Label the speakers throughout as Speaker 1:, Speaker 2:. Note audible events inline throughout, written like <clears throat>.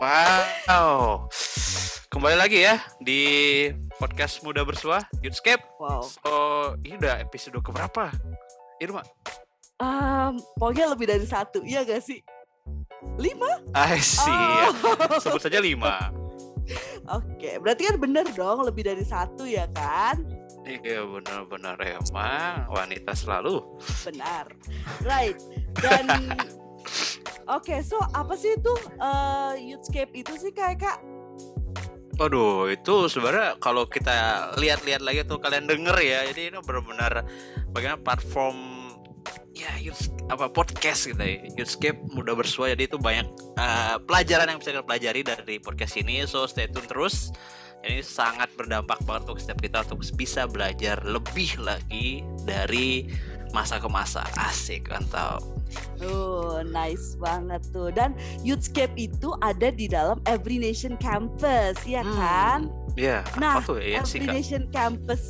Speaker 1: Wow. Kembali lagi ya di podcast Muda Bersua, Youthscape.
Speaker 2: Wow.
Speaker 1: Oh, ini udah episode keberapa? Irma.
Speaker 2: Um, pokoknya lebih dari satu, iya gak sih? Lima?
Speaker 1: Ah, sih.
Speaker 2: Oh.
Speaker 1: Sebut saja lima.
Speaker 2: Oke, berarti kan bener dong lebih dari satu ya kan?
Speaker 1: Iya benar-benar emang wanita selalu.
Speaker 2: Benar. Right. Dan <laughs> Oke, so apa sih itu eh, Youthscape itu sih kayak kak?
Speaker 1: Waduh, itu sebenarnya kalau kita lihat-lihat lagi tuh kalian denger ya, jadi ini benar-benar bagaimana platform ya youth, apa podcast gitu ya, Youthscape mudah bersua. Jadi itu banyak eh, pelajaran yang bisa kita pelajari dari podcast ini. So stay tune terus. Ini sangat berdampak banget untuk setiap kita untuk bisa belajar lebih lagi dari masa ke masa. Asik, mantap.
Speaker 2: Oh, nice banget tuh. Dan Youthscape itu ada di dalam Every Nation Campus, ya kan?
Speaker 1: Hmm, Iya,
Speaker 2: Nah,
Speaker 1: apa tuh ya sih
Speaker 2: Every
Speaker 1: Kak?
Speaker 2: Nation Campus.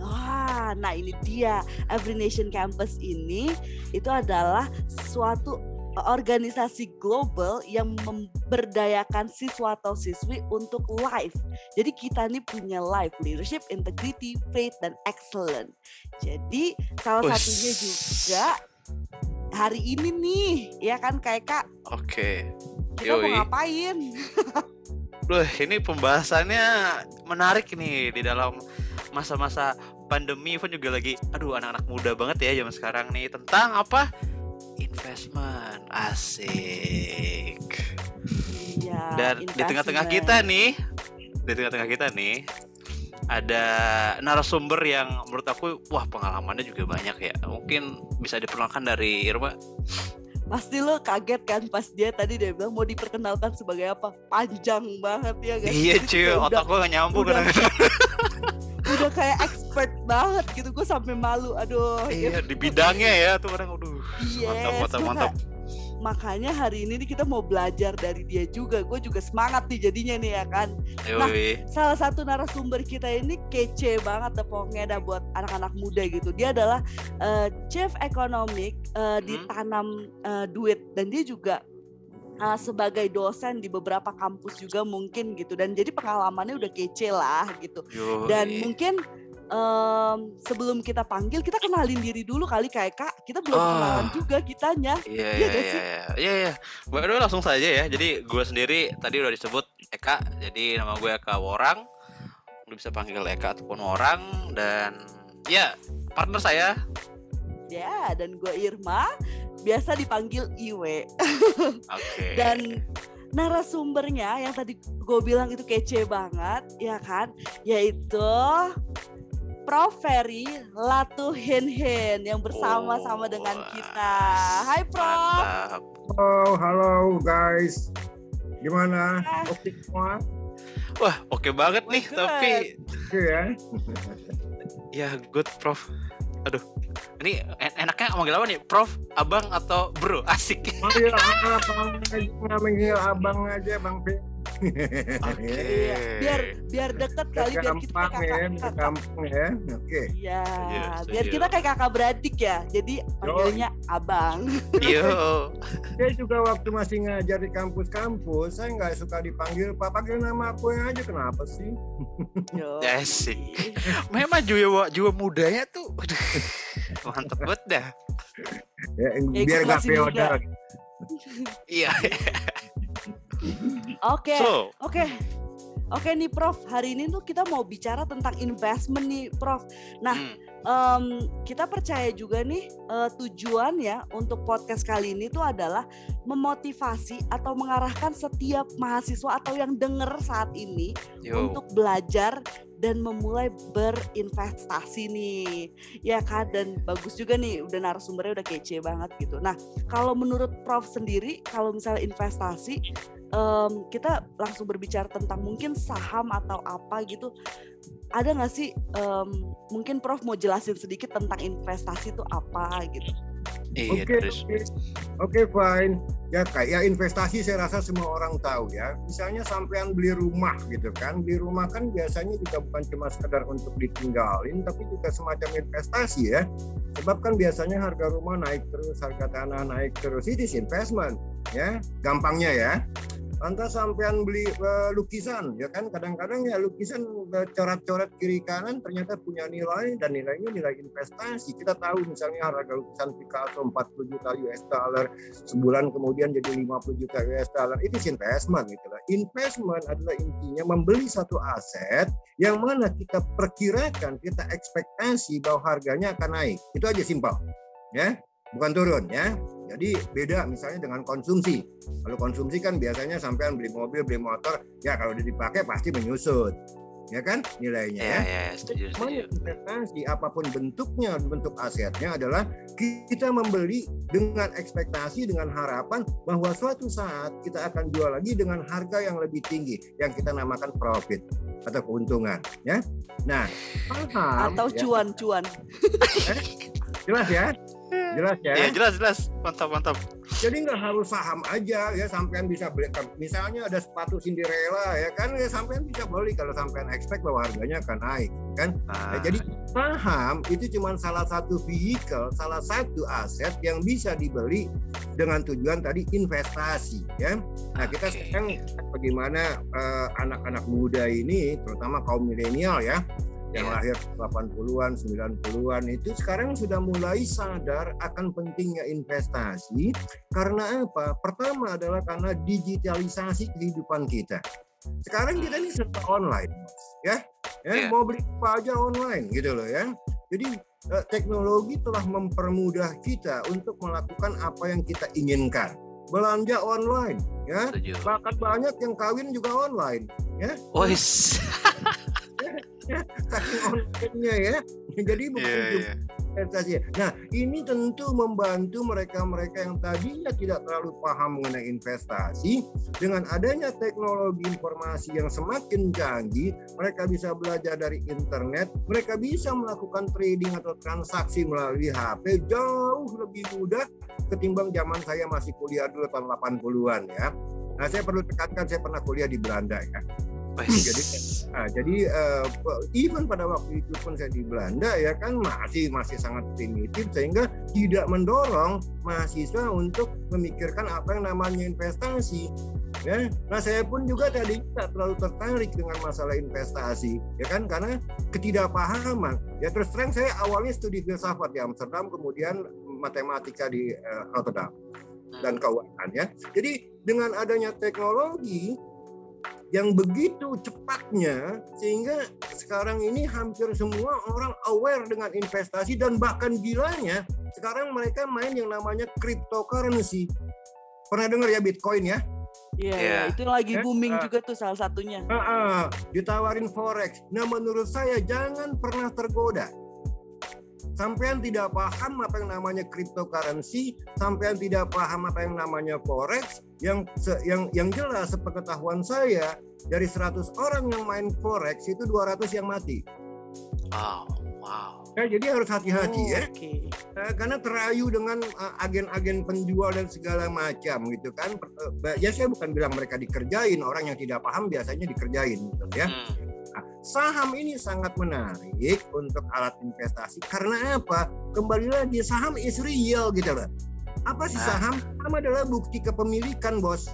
Speaker 2: Wah, nah ini dia. Every Nation Campus ini itu adalah suatu organisasi global yang memberdayakan siswa atau siswi untuk life. Jadi kita nih punya life leadership, integrity, faith dan excellent. Jadi salah
Speaker 1: Wes.
Speaker 2: satunya juga hari ini nih, ya kan kayak Kak,
Speaker 1: Oke.
Speaker 2: kita mau
Speaker 1: Yoi.
Speaker 2: ngapain? <laughs>
Speaker 1: Duh, ini pembahasannya menarik nih di dalam masa-masa pandemi pun juga lagi aduh anak-anak muda banget ya zaman sekarang nih tentang apa? Investment. Asik.
Speaker 2: Iya,
Speaker 1: Dan di tengah-tengah kita nih, di tengah-tengah kita nih ada narasumber yang menurut aku wah pengalamannya juga banyak ya. Mungkin bisa diperkenalkan dari Irma.
Speaker 2: Pasti lo kaget kan pas dia tadi dia bilang mau diperkenalkan sebagai apa? Panjang banget ya guys.
Speaker 1: Iya cuy, <laughs> otak gue gak nyambung
Speaker 2: udah-. <laughs> Udah kayak expert banget gitu. Gue sampai malu. Aduh.
Speaker 1: Iya, di bidangnya ya tuh kadang aduh.
Speaker 2: Yes,
Speaker 1: mantap, mantap,
Speaker 2: maka-
Speaker 1: mantap.
Speaker 2: Makanya hari ini nih kita mau belajar dari dia juga. Gue juga semangat nih jadinya nih ya kan. Nah,
Speaker 1: Yoi.
Speaker 2: Salah satu narasumber kita ini kece banget pokoknya dah buat anak-anak muda gitu. Dia adalah eh, chief economic eh, di
Speaker 1: Hmm.
Speaker 2: tanam eh, duit dan dia juga eh, sebagai dosen di beberapa kampus juga mungkin gitu dan jadi pengalamannya udah kece lah gitu.
Speaker 1: Yoi.
Speaker 2: Dan mungkin em, sebelum kita panggil kita kenalin diri dulu kali kayak kak kita belum
Speaker 1: Ah.
Speaker 2: kenalan juga kitanya.
Speaker 1: Iya
Speaker 2: Iya
Speaker 1: iya iya iya iya iya. Langsung saja ya. Jadi gue sendiri tadi udah disebut Eka. Jadi nama gue Eka Worang. Lu bisa panggil Eka ataupun orang dan ya partner saya.
Speaker 2: Ya dan gue Irma biasa dipanggil Iwe.
Speaker 1: Oke. <laughs>
Speaker 2: dan narasumbernya yang tadi gue bilang itu kece banget ya kan yaitu Prof Ferry Latuhinhin yang bersama-sama dengan
Speaker 1: Oh,
Speaker 2: kita Hai Prof
Speaker 1: Mantap.
Speaker 3: Halo, halo guys. Gimana? Oke semua?
Speaker 1: Wah, oke banget nih
Speaker 2: Good.
Speaker 1: tapi
Speaker 3: Oke ya. <laughs>
Speaker 1: ya good Prof. Aduh. Ini en- enaknya manggil apa nih? Prof, Abang atau Bro? <laughs> Asik.
Speaker 3: Manggil abang aja, manggil abang aja Bang P.
Speaker 1: Oke.
Speaker 2: Iya, biar biar deket kali biar kita kayak
Speaker 3: ya,
Speaker 2: kakak, kakak.
Speaker 3: gampang ya. Oke.
Speaker 2: Iya,
Speaker 1: Iya,
Speaker 2: biar kita kayak kakak beradik ya. Jadi panggilnya abang. <laughs>
Speaker 1: Yo.
Speaker 3: Saya juga waktu masih ngajar di kampus-kampus, saya nggak suka dipanggil Pak, panggil nama aku yang aja. Kenapa sih?
Speaker 2: Yo.
Speaker 1: Asik. Memang jiwa jiwa mudanya tuh aduh, mantep banget dah.
Speaker 3: Ya,
Speaker 2: Ya,
Speaker 3: biar
Speaker 2: masih
Speaker 3: feodal.
Speaker 1: Iya. <laughs>
Speaker 2: Oke. Oke. Oke nih Prof, hari ini tuh kita mau bicara tentang investment nih Prof. Nah,
Speaker 1: hmm,
Speaker 2: Em, kita percaya juga nih eh, tujuannya untuk podcast kali ini tuh adalah memotivasi atau mengarahkan setiap mahasiswa atau yang denger saat ini
Speaker 1: yo.
Speaker 2: untuk belajar dan memulai berinvestasi nih. Ya kan? Dan bagus juga nih udah narasumbernya udah kece banget gitu. Nah kalau menurut Prof sendiri kalau misalnya investasi em, kita langsung berbicara tentang mungkin saham atau apa gitu ada nggak sih em, mungkin Prof mau jelasin sedikit tentang investasi itu apa gitu
Speaker 1: Iya,
Speaker 3: Oke,
Speaker 1: terus.
Speaker 3: oke. Oke, fine. Ya kayak investasi saya rasa semua orang tahu ya. Misalnya sampean beli rumah gitu kan. Beli rumah kan biasanya juga bukan cuma sekedar untuk ditinggalin tapi juga semacam investasi ya. Sebab kan biasanya harga rumah naik terus, harga tanah naik terus. It is investment ya. Gampangnya ya. Lantas sampean beli uh, lukisan ya kan? Kadang-kadang ya lukisan uh, coret-coret kiri kanan ternyata punya nilai dan nilainya nilai investasi. Kita tahu misalnya harga lukisan Picasso 40 juta US dollar sebulan kemudian jadi 50 juta US dollar. Itu investment gitu lah. Investment adalah intinya membeli satu aset yang mana kita perkirakan kita ekspektasi bahwa harganya akan naik. Itu aja simpel ya bukan turun ya jadi beda misalnya dengan konsumsi. Kalau konsumsi kan biasanya sampai beli mobil, beli motor, ya kalau udah dipakai pasti menyusut. Ya kan nilainya ya.
Speaker 1: Ya, ya, setuju, setuju.
Speaker 3: investasi apa pun bentuknya, bentuk asetnya adalah kita membeli dengan ekspektasi, dengan harapan bahwa suatu saat kita akan jual lagi dengan harga yang lebih tinggi yang kita namakan profit atau keuntungan ya. Nah,
Speaker 2: paham atau cuan-cuan.
Speaker 3: Ya? Jelas ya? Jelas ya?
Speaker 1: Iya jelas jelas. Mantap mantap.
Speaker 3: Jadi nggak harus saham aja ya sampean bisa beli. Misalnya ada sepatu Cinderella ya kan ya sampean bisa beli kalau sampean expect bahwa harganya akan naik kan. Nah. Nah, jadi saham itu cuma salah satu vehicle, salah satu aset yang bisa dibeli dengan tujuan tadi investasi ya. Nah kita okay. sekarang bagaimana uh, anak-anak muda ini terutama kaum milenial ya yang yeah. lahir 80-an, 90-an itu sekarang sudah mulai sadar akan pentingnya investasi karena apa? Pertama adalah karena digitalisasi kehidupan kita. Sekarang kita ini serba online, ya. Ya, yeah. mau beli apa aja online gitu loh ya. Jadi eh, teknologi telah mempermudah kita untuk melakukan apa yang kita inginkan. Belanja online, ya. Bahkan banyak yang kawin juga online, ya.
Speaker 1: Oh, <laughs> <laughs>
Speaker 3: saking online-nya ya. Jadi bukan yeah, yeah. investasi. Nah, ini tentu membantu mereka-mereka yang tadinya tidak terlalu paham mengenai investasi dengan adanya teknologi informasi yang semakin canggih, mereka bisa belajar dari internet, mereka bisa melakukan trading atau transaksi melalui HP jauh lebih mudah ketimbang zaman saya masih kuliah dulu tahun 80-an ya. Nah, saya perlu tekankan saya pernah kuliah di Belanda ya jadi nah, jadi uh, even pada waktu itu pun saya di Belanda ya kan masih masih sangat primitif sehingga tidak mendorong mahasiswa untuk memikirkan apa yang namanya investasi ya. Nah saya pun juga tadi tidak terlalu tertarik dengan masalah investasi ya kan karena ketidakpahaman. Ya terus terang saya awalnya studi filsafat di Amsterdam kemudian matematika di uh, Rotterdam dan keuangan ya. Jadi dengan adanya teknologi yang begitu cepatnya sehingga sekarang ini hampir semua orang aware dengan investasi dan bahkan gilanya sekarang mereka main yang namanya cryptocurrency. Pernah dengar ya Bitcoin ya?
Speaker 2: Iya, yeah. itu lagi booming uh, juga tuh salah satunya. Uh,
Speaker 3: uh, ditawarin forex. Nah, menurut saya jangan pernah tergoda sampean tidak paham apa yang namanya cryptocurrency, sampean tidak paham apa yang namanya forex, yang yang yang jelas sepengetahuan saya dari 100 orang yang main forex itu 200 yang mati.
Speaker 1: Wow, wow.
Speaker 3: Ya, jadi harus hati-hati oh, ya. Okay. Uh, karena terayu dengan uh, agen-agen penjual dan segala macam gitu kan. Uh, ya saya bukan bilang mereka dikerjain, orang yang tidak paham biasanya dikerjain gitu ya. Hmm Nah, saham ini sangat menarik untuk alat investasi karena apa? Kembali lagi saham is real gitu loh. Apa sih nah. saham? Saham adalah bukti kepemilikan, Bos.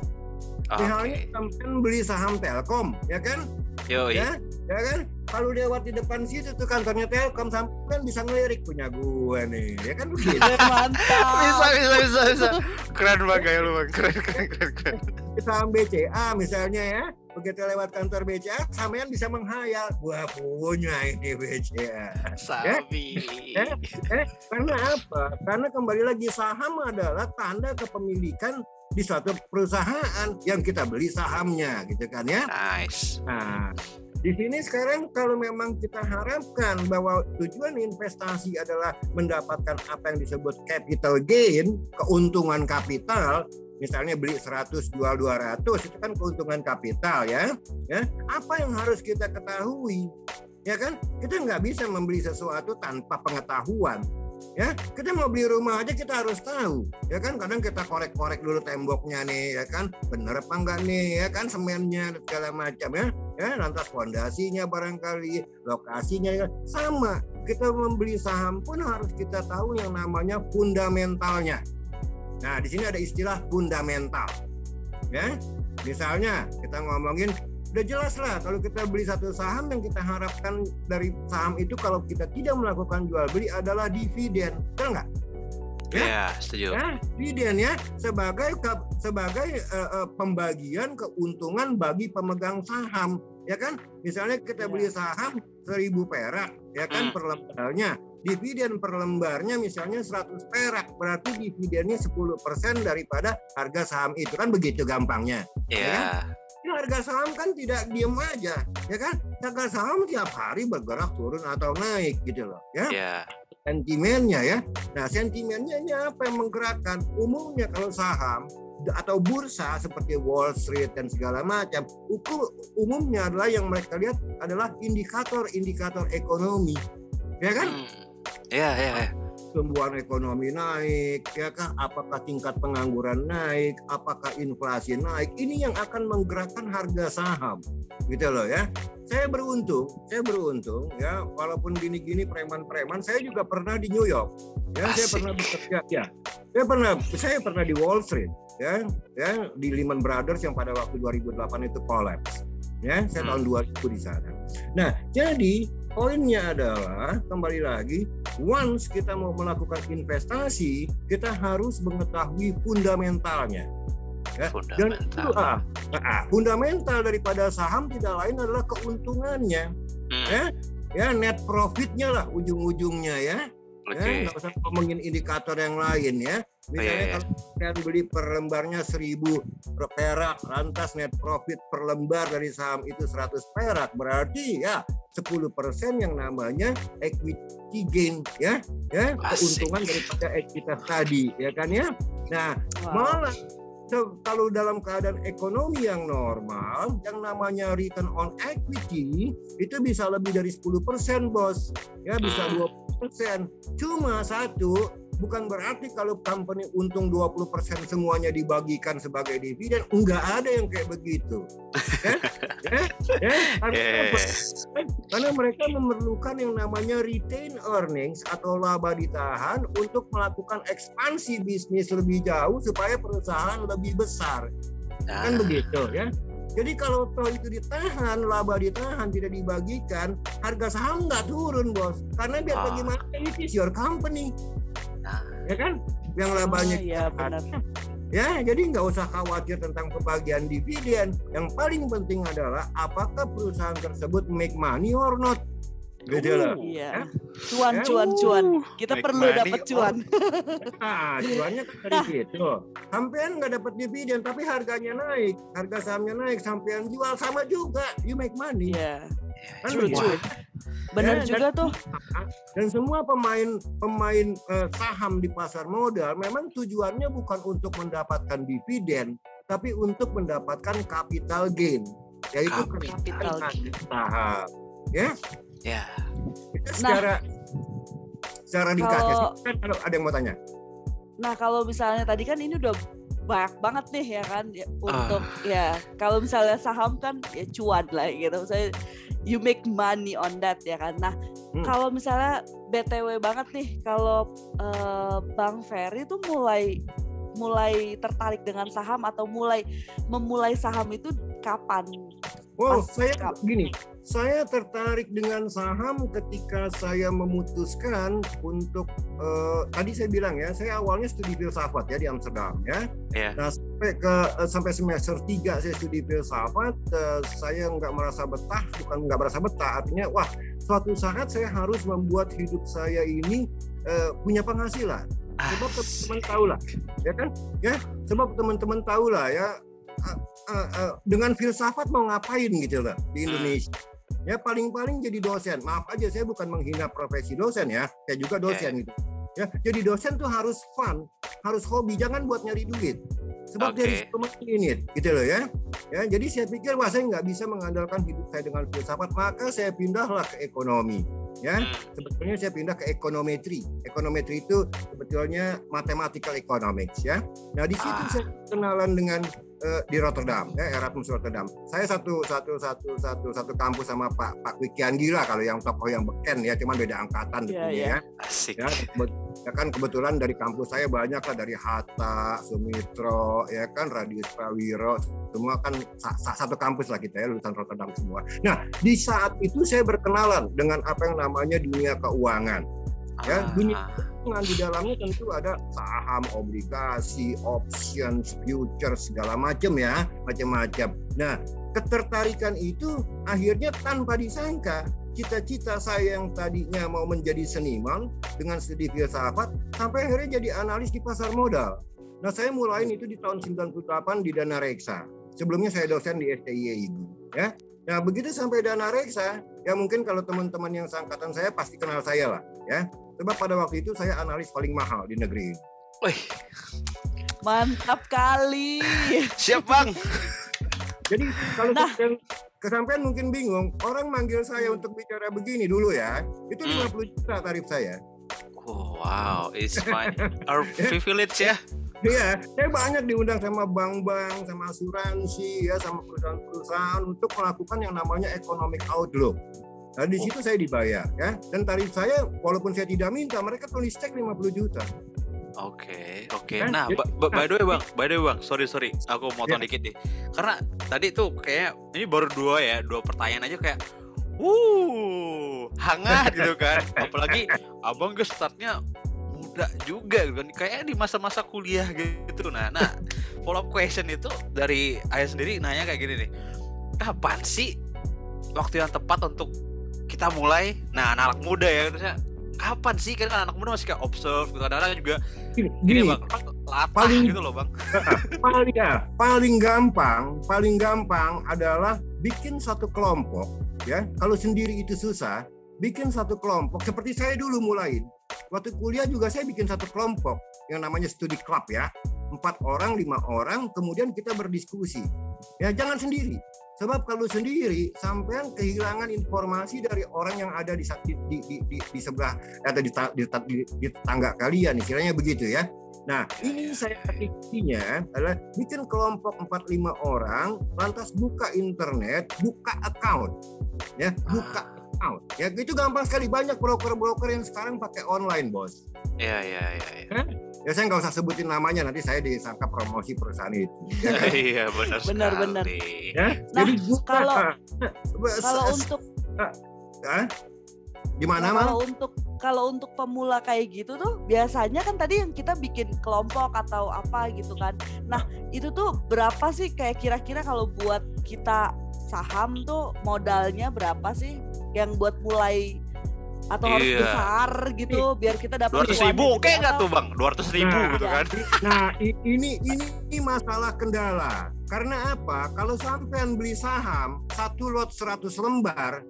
Speaker 3: Okay. Misalnya sampai beli saham Telkom, ya kan?
Speaker 1: Yo,
Speaker 3: ya, ya kan? Kalau lewat di depan situ tuh kantornya Telkom sampai bisa ngelirik punya gue nih, ya kan begitu. <laughs>
Speaker 2: Mantap.
Speaker 1: bisa, bisa, bisa, bisa. Keren banget kayak lu, Bang. Keren, keren, keren, keren.
Speaker 3: Saham BCA misalnya ya, begitu lewat kantor BCA sampean bisa menghayal. Gua punya ini BCA
Speaker 1: Sabi.
Speaker 3: Eh, eh, karena apa? Karena kembali lagi saham adalah tanda kepemilikan di suatu perusahaan yang kita beli sahamnya gitu kan ya?
Speaker 1: Nice.
Speaker 3: Nah di sini sekarang kalau memang kita harapkan bahwa tujuan investasi adalah mendapatkan apa yang disebut capital gain, keuntungan kapital, misalnya beli 100 jual 200 itu kan keuntungan kapital ya ya. Apa yang harus kita ketahui ya kan? Kita nggak bisa membeli sesuatu tanpa pengetahuan ya. Kita mau beli rumah aja kita harus tahu ya kan? Kadang kita korek-korek dulu temboknya nih ya kan? Bener apa enggak nih ya kan? Semennya segala macam ya. Ya lantas fondasinya barangkali lokasinya ya. Sama kita membeli saham pun harus kita tahu yang namanya fundamentalnya Nah, di sini ada istilah fundamental. Ya. misalnya kita ngomongin udah jelas lah kalau kita beli satu saham yang kita harapkan dari saham itu kalau kita tidak melakukan jual beli adalah dividen, betul nggak?
Speaker 1: Ya, ya setuju.
Speaker 3: Ya, dividen ya sebagai ke, sebagai uh, uh, pembagian keuntungan bagi pemegang saham, ya kan? Misalnya kita beli iya. saham seribu perak, ya kan hmm. per lembarnya. Dividen per lembarnya misalnya 100 perak, berarti dividennya 10% daripada harga saham itu kan begitu gampangnya.
Speaker 1: Iya. Yeah.
Speaker 3: Ya kan? Ya, harga saham kan tidak diem aja, ya kan? Harga saham tiap hari bergerak turun atau naik gitu loh, ya.
Speaker 1: Yeah.
Speaker 3: Sentimennya ya. Nah, sentimennya ini apa yang menggerakkan? Umumnya kalau saham atau bursa seperti Wall Street dan segala macam, ukur umumnya adalah yang mereka lihat adalah indikator-indikator ekonomi, ya kan?
Speaker 1: Iya, hmm. Iya, iya
Speaker 3: pertumbuhan ekonomi naik, ya kah? Apakah tingkat pengangguran naik? Apakah inflasi naik? Ini yang akan menggerakkan harga saham, gitu loh ya. Saya beruntung, saya beruntung ya, walaupun gini-gini preman-preman, saya juga pernah di New York. Ya, Asik. saya pernah bekerja, ya. Saya pernah, saya pernah di Wall Street, ya, ya di Lehman Brothers yang pada waktu 2008 itu collapse. Ya, saya hmm. tahun 2000 di sana. Nah, jadi poinnya adalah kembali lagi once kita mau melakukan investasi kita harus mengetahui fundamentalnya
Speaker 1: ya. fundamental. dan itu ah,
Speaker 3: ah, fundamental daripada saham tidak lain adalah keuntungannya hmm. ya ya net profitnya lah ujung-ujungnya ya okay. ya nggak usah ngomongin indikator yang lain ya Misalnya oh, iya, iya. kalau kalian beli per lembarnya 1000 perak, lantas net profit per lembar dari saham itu 100 perak, berarti ya 10% yang namanya equity gain ya, ya keuntungan daripada ekuitas tadi, ya kan ya. Nah, wow. malah kalau dalam keadaan ekonomi yang normal, yang namanya return on equity itu bisa lebih dari 10% bos, ya bisa 20%. Hmm. Cuma satu, bukan berarti kalau company untung 20% semuanya dibagikan sebagai dividen enggak ada yang kayak begitu ya ya, ya? Karena, yeah. karena mereka memerlukan yang namanya retain earnings atau laba ditahan untuk melakukan ekspansi bisnis lebih jauh supaya perusahaan lebih besar kan ah. begitu ya jadi kalau toh itu ditahan, laba ditahan, tidak dibagikan, harga saham nggak turun bos. Karena biar ah. bagaimana ini is your company ya kan yang labanya oh,
Speaker 2: ya, benar.
Speaker 3: ya jadi nggak usah khawatir tentang pembagian dividen yang paling penting adalah apakah perusahaan tersebut make money or not
Speaker 2: gitu loh. Iya. Ya? Cuan, ya? cuan, cuan. Kita Make perlu dapat cuan.
Speaker 3: Nah, <laughs> cuannya kan dari nah. situ. Sampean nggak dapat dividen, tapi harganya naik, harga sahamnya naik, sampean jual sama juga, you make money.
Speaker 2: Iya. Kan true, true. Benar ya, juga dan, tuh.
Speaker 3: Dan semua pemain pemain uh, saham di pasar modal memang tujuannya bukan untuk mendapatkan dividen, tapi untuk mendapatkan capital gain, yaitu
Speaker 1: capital gain
Speaker 3: saham. Ya.
Speaker 1: Ya.
Speaker 3: Itu secara nah, secara ringkasnya kalau, kan kalau ada yang mau tanya.
Speaker 2: Nah, kalau misalnya tadi kan ini udah banyak banget nih ya kan ya, untuk uh. ya kalau misalnya saham kan ya cuan lah gitu saya you make money on that ya kan nah hmm. kalau misalnya btw banget nih kalau uh, bang Ferry tuh mulai mulai tertarik dengan saham atau mulai memulai saham itu kapan
Speaker 3: Wow, Pas saya gini, saya tertarik dengan saham ketika saya memutuskan untuk uh, tadi saya bilang ya, saya awalnya studi filsafat ya di Amsterdam ya.
Speaker 1: Yeah.
Speaker 3: Nah sampai ke uh, sampai semester 3 saya studi filsafat, uh, saya nggak merasa betah, bukan nggak merasa betah, artinya wah suatu saat saya harus membuat hidup saya ini uh, punya penghasilan. Sebab teman-teman tahu lah, ya kan? Ya, sebab teman-teman tahu lah ya uh, uh, dengan filsafat mau ngapain gitu loh di hmm. Indonesia. Ya paling-paling jadi dosen. Maaf aja saya bukan menghina profesi dosen ya. Saya juga dosen gitu. Ya, jadi dosen tuh harus fun, harus hobi, jangan buat nyari duit. Sebab okay. dari ini gitu loh ya. Ya, jadi saya pikir wah saya nggak bisa mengandalkan hidup saya dengan filsafat, maka saya pindahlah ke ekonomi. Ya, hmm. sebetulnya saya pindah ke ekonometri. Ekonometri itu sebetulnya mathematical economics ya. Nah di situ ah. saya kenalan dengan uh, di Rotterdam, ya Erasmus Rotterdam. Saya satu satu satu satu satu kampus sama Pak Pak Wikian Gila kalau yang tokoh yang beken ya, cuma beda angkatan
Speaker 2: Iya,
Speaker 3: tentunya
Speaker 2: iya.
Speaker 3: ya.
Speaker 1: Asik.
Speaker 3: Ya, ya kan kebetulan dari kampus saya banyak lah dari Hatta, Sumitro, ya kan Radius Prawiro, semua kan sa- sa- satu kampus lah kita ya lulusan Rotterdam semua. Nah di saat itu saya berkenalan dengan apa yang namanya dunia keuangan. ya, dunia- Dengan di dalamnya tentu ada saham, obligasi, options, futures segala macam ya, macam-macam. Nah ketertarikan itu akhirnya tanpa disangka cita-cita saya yang tadinya mau menjadi seniman dengan studi filsafat sampai akhirnya jadi analis di pasar modal. Nah, saya mulai itu di tahun 98 di Dana Reksa. Sebelumnya saya dosen di STIE Ibu, ya. Nah, begitu sampai Dana Reksa, ya mungkin kalau teman-teman yang seangkatan saya pasti kenal saya lah, ya. Sebab pada waktu itu saya analis paling mahal di negeri ini.
Speaker 1: Wih,
Speaker 2: Mantap kali.
Speaker 1: siap bang.
Speaker 3: Jadi kalau
Speaker 2: Nah.
Speaker 3: kesampean mungkin bingung, orang manggil saya untuk bicara begini dulu ya, itu
Speaker 1: Hmm.
Speaker 3: 50 juta tarif saya.
Speaker 1: Oh, wow, it's my <laughs> our privilege ya.
Speaker 3: Iya, saya banyak diundang sama bank-bank, sama asuransi, ya, sama perusahaan-perusahaan untuk melakukan yang namanya economic outlook. Nah, di situ saya dibayar, ya. Dan tarif saya, walaupun saya tidak minta, mereka tulis cek 50 juta.
Speaker 1: Oke, oke.
Speaker 3: Kan?
Speaker 1: Nah, ba- ba- by the way bang, by the way bang, sorry sorry, aku motong
Speaker 3: Ya.
Speaker 1: dikit nih. Karena tadi tuh kayak ini baru dua ya, dua pertanyaan aja kayak, wuh, hangat gitu kan. <laughs> Apalagi abang gue startnya muda juga gitu kan, kayak di masa-masa kuliah gitu. Nah, nah, follow up question itu dari ayah sendiri nanya kayak gini nih, kapan sih waktu yang tepat untuk kita mulai? Nah, anak-anak muda ya, terusnya kapan sih kan anak muda masih kayak observe gitu kadang-kadang juga
Speaker 3: Gini,
Speaker 1: Gini bang, latah
Speaker 3: paling-
Speaker 1: gitu loh bang. <laughs>
Speaker 3: paling ya, paling gampang, paling gampang adalah bikin satu kelompok, ya. Kalau sendiri itu susah, bikin satu kelompok. Seperti saya dulu mulai. Waktu kuliah juga saya bikin satu kelompok yang namanya studi club ya. Empat orang, lima orang, kemudian kita berdiskusi. Ya jangan sendiri. Sebab kalau sendiri, sampean kehilangan informasi dari orang yang ada di di, di, di, di, sebelah atau di, di, di, di tetangga kalian, istilahnya begitu ya. Nah, ini saya artinya adalah bikin kelompok 4-5 orang, lantas buka internet, buka account. Ya, buka account. Ya, itu gampang sekali. Banyak broker-broker yang sekarang pakai online, Bos.
Speaker 1: Iya iya iya. iya.
Speaker 3: Ya, saya nggak usah sebutin namanya, nanti saya disangka promosi perusahaan itu. <laughs>
Speaker 1: Iya benar
Speaker 2: Benar,
Speaker 1: sekali.
Speaker 2: benar.
Speaker 3: ya?
Speaker 2: Nah,
Speaker 3: Jadi buka. <laughs>
Speaker 2: kalau- Kalau untuk
Speaker 3: Hah? Gimana,
Speaker 2: Nah,
Speaker 3: Mal?
Speaker 2: kalau untuk kalau untuk pemula kayak gitu tuh biasanya kan tadi yang kita bikin kelompok atau apa gitu kan. Nah, itu tuh berapa sih kayak kira-kira kalau buat kita saham tuh modalnya berapa sih yang buat mulai atau harus
Speaker 1: Iya.
Speaker 2: besar gitu biar kita dapat
Speaker 1: Dua ratus
Speaker 2: cuannya
Speaker 1: ribu
Speaker 2: gede
Speaker 1: oke nggak
Speaker 2: atau-
Speaker 1: tuh bang? Dua ratus ribu
Speaker 3: Nah,
Speaker 1: gitu
Speaker 2: iya.
Speaker 1: kan?
Speaker 3: Nah, ini ini ini masalah kendala. Karena apa? Kalau sampean beli saham satu lot 100 lembar,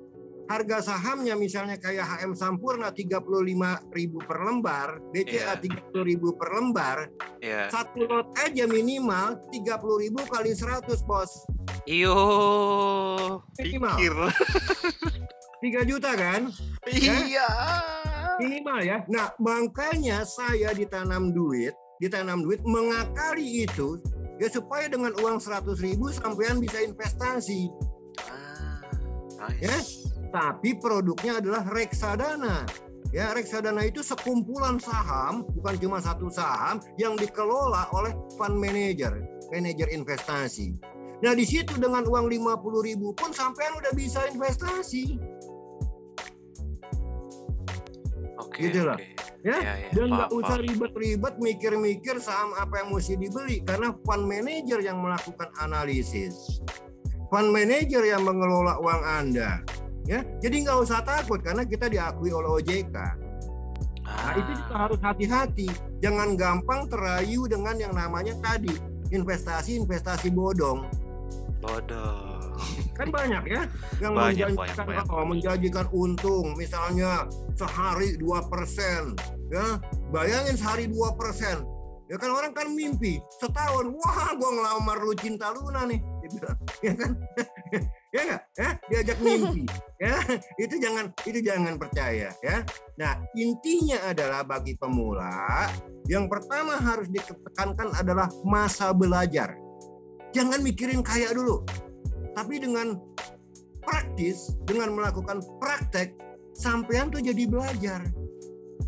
Speaker 3: harga sahamnya misalnya kayak HM Sampurna 35.000 per lembar, BCA
Speaker 1: Iya.
Speaker 3: 30.000 per lembar,
Speaker 1: Iya.
Speaker 3: satu lot aja minimal 30.000 kali 100, Bos.
Speaker 1: Iyo,
Speaker 3: Minimal.
Speaker 1: pikir. <laughs>
Speaker 3: 3 juta kan?
Speaker 1: Iya.
Speaker 3: Minimal ya. Nah, makanya saya ditanam duit, ditanam duit mengakali itu ya supaya dengan uang 100 ribu sampean bisa investasi.
Speaker 1: Ah, nice.
Speaker 3: Ya. Tapi produknya adalah reksadana. Ya, reksadana itu sekumpulan saham, bukan cuma satu saham yang dikelola oleh fund manager, manajer investasi. Nah, di situ dengan uang 50 ribu pun sampean udah bisa investasi.
Speaker 1: Oke.
Speaker 3: gitu lah.
Speaker 1: oke.
Speaker 3: Ya,
Speaker 1: Iya, iya,
Speaker 3: Dan nggak usah ribet-ribet mikir-mikir saham apa yang mesti dibeli karena fund manager yang melakukan analisis. Fund manager yang mengelola uang Anda. Ya, jadi nggak usah takut karena kita diakui oleh OJK. Nah, itu juga
Speaker 1: Ah,
Speaker 3: harus hati-hati. Jangan gampang terayu dengan yang namanya tadi investasi-investasi bodong.
Speaker 1: bodoh.
Speaker 3: Kan banyak ya yang
Speaker 1: Banyak,
Speaker 3: menjanjikan
Speaker 1: banyak, banyak.
Speaker 3: oh, menjanjikan untung misalnya sehari 2%, ya. Bayangin sehari 2%. Ya kan orang kan mimpi setahun, wah gua ngelamar lu cinta Luna nih, dia bilang, <laughs> ya kan? <laughs> ya nggak? Ya, diajak mimpi. <laughs> ya, itu jangan itu jangan percaya ya. Nah, intinya adalah bagi pemula yang pertama harus ditekankan adalah masa belajar. jangan mikirin kaya dulu. Tapi dengan praktis, dengan melakukan praktek, sampean tuh jadi belajar.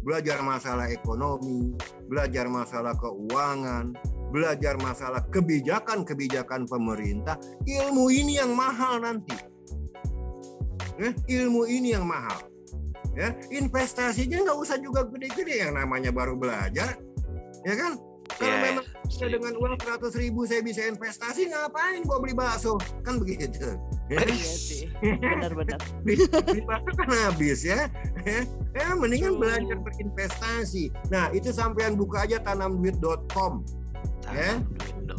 Speaker 3: Belajar masalah ekonomi, belajar masalah keuangan, belajar masalah kebijakan-kebijakan pemerintah. Ilmu ini yang mahal nanti. Eh, ilmu ini yang mahal. Ya, investasinya nggak usah juga gede-gede yang namanya baru belajar, ya kan? Kalau
Speaker 1: Iya,
Speaker 3: memang saya dengan uang 100 ribu saya bisa investasi ngapain gua beli bakso kan begitu ya,
Speaker 2: Iya sih. Benar-benar. <laughs>
Speaker 3: beli, bakso kan habis ya ya mendingan
Speaker 2: Betul.
Speaker 3: belajar berinvestasi nah itu sampean buka aja tanamduit.com Ya.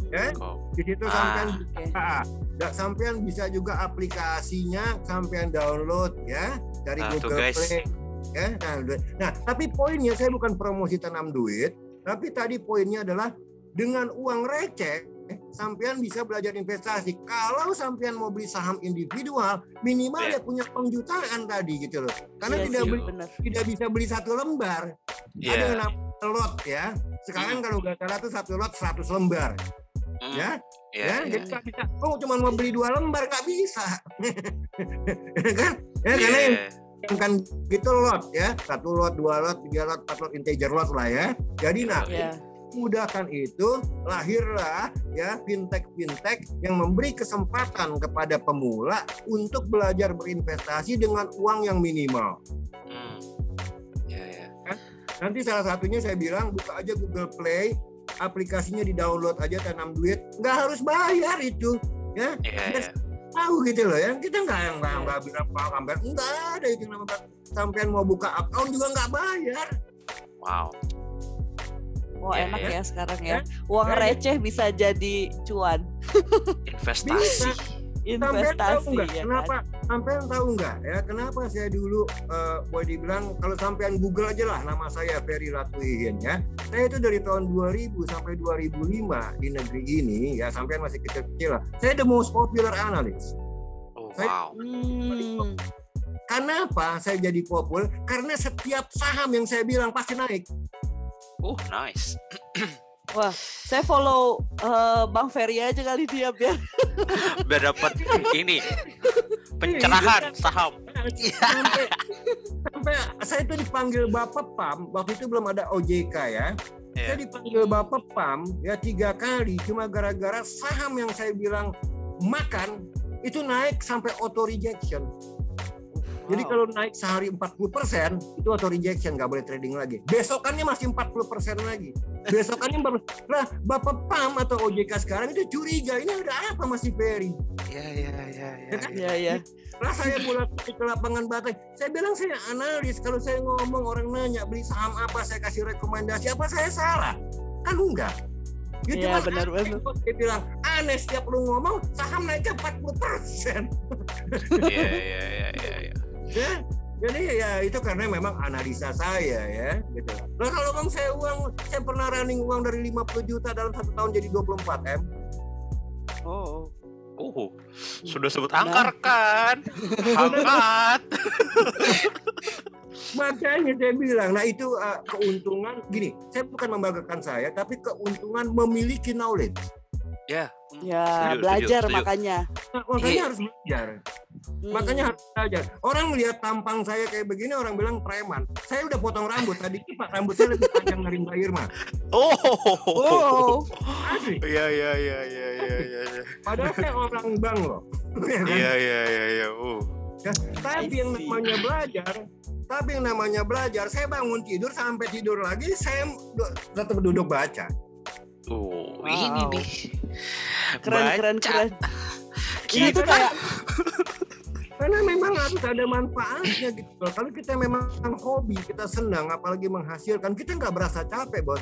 Speaker 3: Ya. Di situ
Speaker 1: Ah.
Speaker 3: sampean. Ah, da- sampean bisa juga aplikasinya sampean download ya dari
Speaker 1: Nah,
Speaker 3: Google
Speaker 1: guys.
Speaker 3: Play ya duit. Nah, tapi poinnya saya bukan promosi tanam duit, tapi tadi poinnya adalah dengan uang receh sampean bisa belajar investasi. Kalau sampean mau beli saham individual, minimal
Speaker 1: Ya.
Speaker 3: ya punya uang jutaan tadi gitu loh. Karena
Speaker 2: Iya
Speaker 3: tidak beli, tidak bisa beli satu lembar.
Speaker 1: Iya.
Speaker 3: Ada yang namanya lot ya. Sekarang kalau nggak salah tuh satu lot 100 lembar
Speaker 1: Hmm,
Speaker 3: ya.
Speaker 1: Iya.
Speaker 3: ya,
Speaker 1: iya.
Speaker 3: jadi nggak bisa. Oh, cuma mau beli dua lembar nggak bisa, <laughs> kan? Ya,
Speaker 1: Iya.
Speaker 3: karena yang yang kan gitu lot ya, satu lot, dua lot, tiga lot, empat lot, integer lot lah ya. Jadi nah,
Speaker 2: Iya.
Speaker 3: Mudahkan itu lahirlah ya fintech fintech yang memberi kesempatan kepada pemula untuk belajar berinvestasi dengan uang yang minimal.
Speaker 1: Hmm. Iya, iya.
Speaker 3: Nanti salah satunya saya bilang buka aja Google Play, aplikasinya di download aja tanam duit, nggak harus bayar itu, ya
Speaker 1: Iya, iya.
Speaker 3: tahu gitu loh ya kita nggak nggak nggak bilang pak nggak ada itu namanya sampean mau buka account juga nggak bayar
Speaker 1: Wow.
Speaker 2: Wah
Speaker 1: Iya,
Speaker 2: enak
Speaker 3: ya.
Speaker 2: ya sekarang ya. Uang
Speaker 3: ya.
Speaker 2: receh bisa jadi cuan.
Speaker 1: Investasi. <laughs>
Speaker 3: tahu
Speaker 2: Investasi
Speaker 3: nggak
Speaker 2: ya
Speaker 3: kenapa
Speaker 2: kan.
Speaker 3: sampean tahu nggak ya kenapa saya dulu eh, boleh dibilang kalau sampean Google aja lah nama saya Ferry Latuihin ya saya itu dari tahun 2000 sampai 2005 di negeri ini ya sampean masih kecil-kecil lah saya the most popular analyst
Speaker 1: Oh,
Speaker 3: Saya-
Speaker 1: wow.
Speaker 2: Hmm.
Speaker 3: Kenapa saya jadi populer? Karena setiap saham yang saya bilang pasti naik.
Speaker 1: Oh, nice. <clears throat>
Speaker 2: Wah, saya follow eh, Bang Ferry aja kali dia biar <laughs>
Speaker 1: Biar dapat ini pencerahan saham.
Speaker 3: sampai sampai saya itu dipanggil Bapak Pam waktu itu belum ada OJK ya saya
Speaker 1: Iya.
Speaker 3: dipanggil Bapak Pam ya tiga kali cuma gara-gara saham yang saya bilang makan itu naik sampai auto rejection jadi kalau naik sehari 40% itu auto rejection nggak boleh trading lagi besokannya masih 40% lagi besokannya baru lah Bapak Pam atau OJK sekarang itu curiga ini ada apa masih Ferry
Speaker 1: Iya, iya, iya, iya.
Speaker 2: Iya ya.
Speaker 3: Lah saya bolak balik ke lapangan batai. Saya bilang saya analis. Kalau saya ngomong orang nanya beli saham apa, saya kasih rekomendasi apa, saya salah. Kan enggak. Ya
Speaker 2: Iya,
Speaker 3: cuma
Speaker 2: benar,
Speaker 3: kok. Dia bilang aneh setiap lu ngomong saham naiknya 40 persen.
Speaker 1: Iya, iya, iya, iya, iya.
Speaker 3: Ya, jadi ya itu karena memang analisa saya ya, gitu. Nah kalau bang saya uang, saya pernah running uang dari 50 juta dalam satu tahun jadi 24 m.
Speaker 2: Oh.
Speaker 1: Oh, sudah sebut
Speaker 2: Nah.
Speaker 1: angkar kan? Hangat. <laughs>
Speaker 3: Makanya saya bilang, nah itu uh, keuntungan gini. Saya bukan membanggakan saya, tapi keuntungan memiliki knowledge.
Speaker 1: Ya.
Speaker 2: Ya,
Speaker 1: Setuju,
Speaker 2: belajar
Speaker 1: setuju, setuju.
Speaker 2: makanya.
Speaker 3: Nah, makanya
Speaker 1: Iya.
Speaker 3: harus belajar.
Speaker 2: Hmm.
Speaker 3: Makanya harus belajar. Orang melihat tampang saya kayak begini, orang bilang preman. Saya udah potong rambut tadi, Pak rambut saya lebih panjang dari Mbak Irma.
Speaker 1: Oh.
Speaker 2: Oh.
Speaker 3: Asli.
Speaker 1: Iya, iya, iya, iya, iya, iya, iya.
Speaker 3: Padahal saya orang bank loh. Ya kan?
Speaker 1: Iya, iya, iya, iya. Oh.
Speaker 3: Ya, Tapi yang namanya belajar, tapi yang namanya belajar, saya bangun tidur sampai tidur lagi, saya tetap duduk baca.
Speaker 1: Oh,
Speaker 2: Wow.
Speaker 1: ini nih.
Speaker 2: Keren, keren,
Speaker 1: Baca.
Speaker 2: keren. Ini
Speaker 1: Kita
Speaker 2: tuh kayak
Speaker 3: Karena memang harus ada manfaatnya gitu. loh. Kalau kita memang hobi, kita senang, apalagi menghasilkan, kita nggak berasa capek, bos.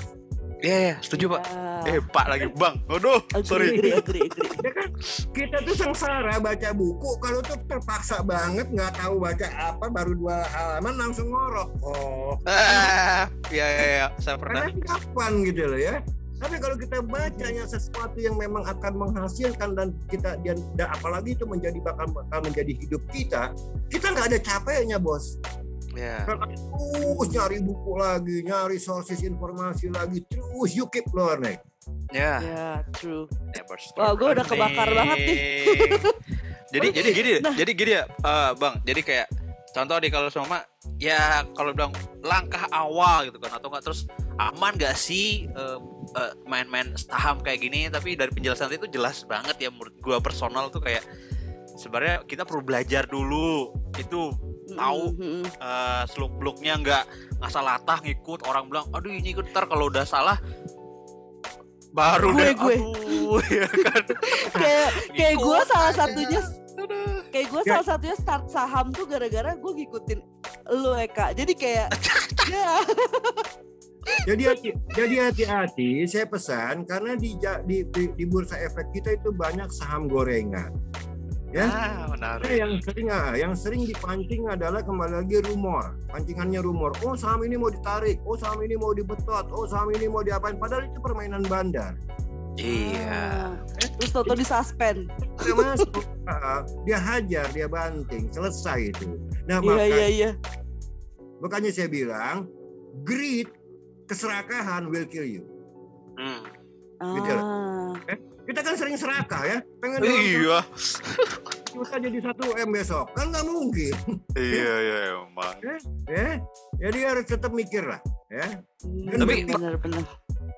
Speaker 1: Iya, iya, setuju, Pak.
Speaker 2: ya,
Speaker 1: Eh, Pak lagi, Bang. Aduh,
Speaker 2: agree,
Speaker 1: sorry.
Speaker 2: agree, agree, agree.
Speaker 3: Ya kan, kita tuh sengsara baca buku, kalau tuh terpaksa banget nggak tahu baca apa, baru dua halaman langsung ngorok. Oh,
Speaker 1: Ah, Iya, iya, iya. Saya pernah.
Speaker 3: karena kapan gitu loh ya. Tapi kalau kita bacanya sesuatu yang memang akan menghasilkan dan kita dan, dan apalagi itu menjadi bakal bakal menjadi hidup kita, kita nggak ada capeknya bos.
Speaker 1: Iya.
Speaker 3: Terus nyari buku lagi, nyari sources informasi lagi, terus you keep learning.
Speaker 1: Ya.
Speaker 2: Ya, true.
Speaker 1: Never stop
Speaker 2: Wah, gua udah kebakar banget nih. <laughs>
Speaker 1: jadi jadi gini,
Speaker 2: Nah.
Speaker 1: jadi gini ya, eh, bang. Jadi kayak contoh di kalau sama ya kalau bilang langkah awal gitu kan atau enggak terus aman gak sih eh, main-main saham kayak gini tapi dari penjelasan itu jelas banget ya menurut gua personal tuh kayak sebenarnya kita perlu belajar dulu itu tahu
Speaker 2: Mm-mm, mm-mm.
Speaker 1: eh seluk beluknya nggak ngasal latah ngikut orang bilang aduh ini ikut ntar kalau udah salah baru
Speaker 2: Gue,
Speaker 1: deh
Speaker 2: gue.
Speaker 1: aduh <laughs> ya kan
Speaker 2: kayak kayak gue salah satunya
Speaker 1: Aduh.
Speaker 2: kayak gue salah satunya start saham tuh gara-gara gue ngikutin lu Eka jadi kayak <laughs> ya
Speaker 3: Jadi hati, jadi hati-hati. Saya pesan karena di, di, di di bursa efek kita itu banyak saham gorengan. Ya.
Speaker 1: ah menarik
Speaker 3: Nah, yang sering ah, yang sering dipancing adalah kembali lagi rumor. Pancingannya rumor. Oh saham ini mau ditarik. Oh saham ini mau dibetot. Oh saham ini mau diapain. Padahal itu permainan bandar.
Speaker 1: Iya.
Speaker 2: Terus toto di suspend.
Speaker 3: Dia masuk, ah, dia hajar, dia banting, selesai itu. Nah
Speaker 2: iya
Speaker 3: maka,
Speaker 2: iya iya.
Speaker 3: makanya saya bilang, greed, keserakahan will kill you.
Speaker 1: Hmm.
Speaker 3: Gitu ya.
Speaker 2: ah.
Speaker 3: Kita kan sering serakah ya, pengen
Speaker 1: iya.
Speaker 3: juta jadi satu m besok, kan nggak mungkin.
Speaker 1: iya iya emang.
Speaker 3: Ya. Jadi harus tetap mikir lah ya
Speaker 1: Tapi-
Speaker 2: benar-benar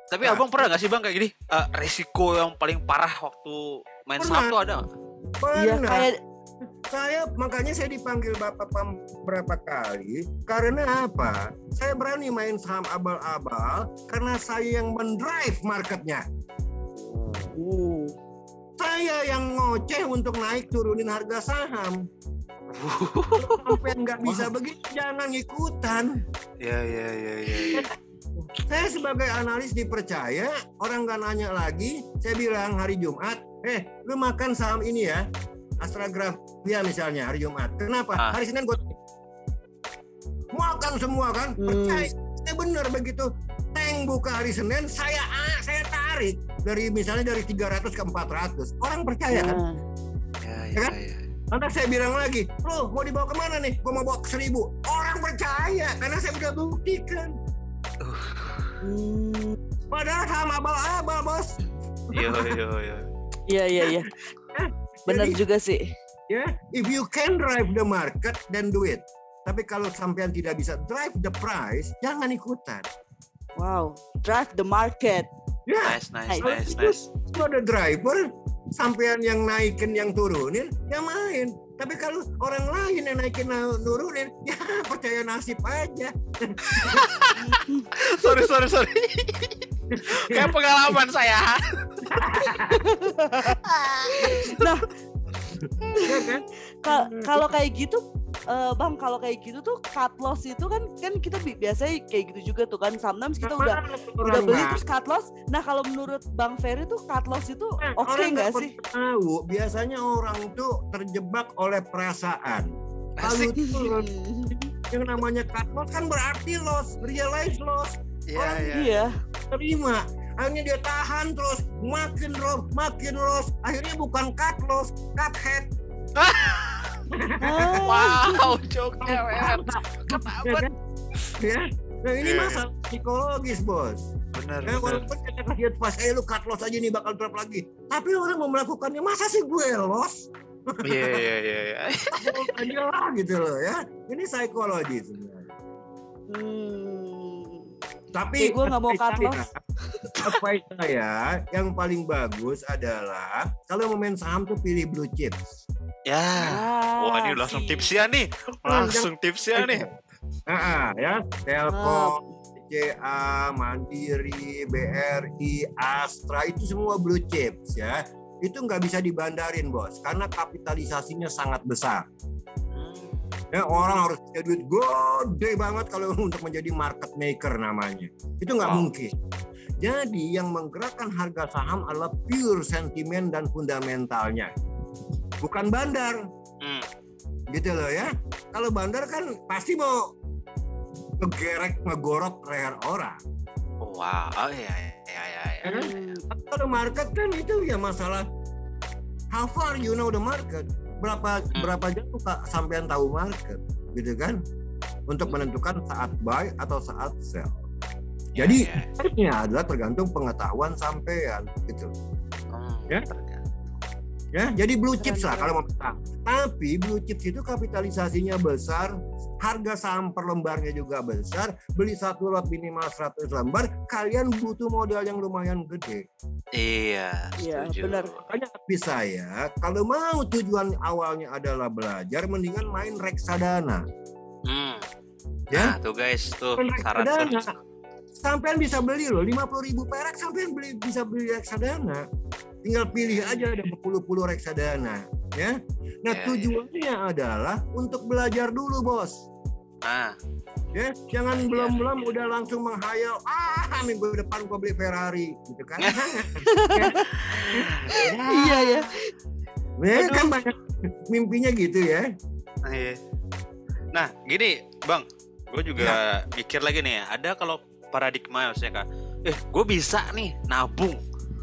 Speaker 1: tapi
Speaker 3: Nah.
Speaker 1: abang pernah nggak sih bang kayak gini Eh, resiko yang paling parah waktu main saham
Speaker 3: Pernah.
Speaker 1: tuh ada
Speaker 2: iya
Speaker 3: Pernah.
Speaker 2: kayak
Speaker 3: saya makanya saya dipanggil bapak pam berapa kali karena apa saya berani main saham abal-abal karena saya yang mendrive marketnya
Speaker 2: uh,
Speaker 3: saya yang ngoceh untuk naik turunin harga saham <laughs> sampai nggak bisa begitu jangan ikutan
Speaker 1: iya iya iya iya iya.
Speaker 3: Saya sebagai analis dipercaya orang nggak nanya lagi saya bilang hari Jumat eh lu makan saham ini ya Astragrafia misalnya hari Jumat kenapa
Speaker 1: Ah.
Speaker 3: hari Senin gue makan semua kan
Speaker 2: Hmm.
Speaker 3: percaya saya benar begitu tank buka hari Senin saya ah, saya tarik dari misalnya dari 300 ke 400 orang percaya kan
Speaker 2: nah.
Speaker 1: iya
Speaker 3: Ya
Speaker 1: iya
Speaker 3: kan?
Speaker 1: iya
Speaker 3: Nanti saya bilang lagi, lo mau dibawa ke mana nih? Gue mau bawa ke seribu. Orang percaya karena saya udah buktikan.
Speaker 2: Hmm,
Speaker 3: Padahal sama abal-abal bos.
Speaker 1: iya iya iya.
Speaker 2: Iya iya iya. <laughs> Benar
Speaker 3: Jadi,
Speaker 2: juga sih.
Speaker 3: ya if you can drive the market then do it. Tapi kalau sampean tidak bisa drive the price jangan ikutan.
Speaker 2: Wow drive the market.
Speaker 3: Ya.
Speaker 1: Nice nice
Speaker 2: Nice.
Speaker 1: nice nice.
Speaker 3: Kalau ada driver sampean yang naikin yang turunin ya main tapi kalau orang lain yang naikin na- nurunin <laughs> ya percaya nasib aja. <laughs>
Speaker 1: Sorry sorry sorry. Kayak pengalaman saya.
Speaker 3: Ya kan?
Speaker 2: Ka- kalau kayak gitu eh, bang kalau kayak gitu tuh cut loss itu kan kan kita bi- biasanya kayak gitu juga tuh kan. Sometimes kita udah
Speaker 3: Mana
Speaker 2: udah
Speaker 3: orang
Speaker 2: beli terus cut loss. Nah kalau menurut bang Ferry tuh cut loss itu
Speaker 3: Eh,
Speaker 2: oke
Speaker 3: orang
Speaker 2: nggak sih?
Speaker 3: tahu biasanya orang tuh terjebak oleh perasaan.
Speaker 1: Asik.
Speaker 3: Lalu <laughs> yang namanya cut loss kan berarti loss realize loss.
Speaker 1: Iya iya.
Speaker 2: Iya.
Speaker 3: terima akhirnya dia tahan terus makin loss makin loss. Akhirnya bukan cut loss cut head.
Speaker 2: Ah, <laughs> <laughs>
Speaker 1: wow joknya men. Ketahuan.
Speaker 3: Ya. Nah ini
Speaker 1: Iya, iya.
Speaker 3: masalah psikologis bos.
Speaker 1: Benar
Speaker 3: ya, walaupun kita kasih advice eh lu cut loss aja nih bakal drop lagi. Tapi orang mau melakukannya masa sih gue loss?
Speaker 1: Iya iya iya iya. <laughs>
Speaker 3: Aja lah gitu loh ya. Ini psikologi sebenarnya.
Speaker 2: Hmm.
Speaker 3: Tapi
Speaker 2: gue nggak mau cut
Speaker 3: saya-
Speaker 2: loss.
Speaker 3: advice saya yang paling bagus adalah kalau mau main saham tuh pilih blue chips
Speaker 1: ya
Speaker 2: Ah,
Speaker 1: wah ini langsung
Speaker 2: sih.
Speaker 1: tipsnya nih langsung tipsnya nih
Speaker 3: Ah, ya Telkom JA, Mandiri, BRI, Astra itu semua blue chips ya. Itu nggak bisa dibandarin bos, karena kapitalisasinya sangat besar. Ya orang harus punya duit gede banget kalau <laughs> untuk menjadi market maker namanya. Itu nggak
Speaker 1: Wow.
Speaker 3: mungkin. Jadi yang menggerakkan harga saham adalah pure sentimen dan fundamentalnya, bukan bandar
Speaker 1: Hmm.
Speaker 3: gitu loh ya. Kalau bandar kan pasti mau ngegerek ngegorok leher orang.
Speaker 1: wow oh, iya iya iya iya
Speaker 3: Ya kan? Kalau market kan itu ya masalah how far you know the market. Berapa
Speaker 1: Hmm.
Speaker 3: berapa jauh kak sampean tahu market gitu kan? Untuk menentukan saat buy atau saat sell.
Speaker 1: Ya,
Speaker 3: Jadi
Speaker 1: ya.
Speaker 3: Sebenarnya adalah tergantung pengetahuan sampean gitu.
Speaker 1: Hmm,
Speaker 3: Ya. Ya, jadi blue chips lah kalau mau menang. Tapi blue chips itu kapitalisasinya besar, harga saham per lembarnya juga besar, beli satu lot minimal 100 lembar, kalian butuh modal yang lumayan gede.
Speaker 1: Iya,
Speaker 2: Iya,
Speaker 1: setuju.
Speaker 2: benar.
Speaker 3: Makanya tapi saya kalau mau tujuan awalnya adalah belajar, mendingan main reksadana.
Speaker 1: Hmm.
Speaker 3: Ya.
Speaker 1: Nah, tuh guys, tuh
Speaker 3: Main
Speaker 1: saran
Speaker 3: reksadana.
Speaker 1: tuh.
Speaker 3: Sampean bisa beli loh, 50 ribu perak sampean beli bisa beli reksadana. Tinggal pilih aja ada berpuluh-puluh reksadana, ya. Nah
Speaker 1: Ya, ya.
Speaker 3: tujuannya adalah untuk belajar dulu bos.
Speaker 1: Nah,
Speaker 3: ya jangan
Speaker 1: Iya,
Speaker 3: belum-belum
Speaker 1: iya.
Speaker 3: udah langsung menghayal ah minggu depan gua beli Ferrari gitu kan <laughs>
Speaker 2: Iya ya.
Speaker 3: ya kan banyak mimpinya gitu ya
Speaker 1: iya. Nah, gini, Bang, gue juga mikir lagi nih, ada kalau paradigma maksudnya kak, eh, gue bisa nih nabung,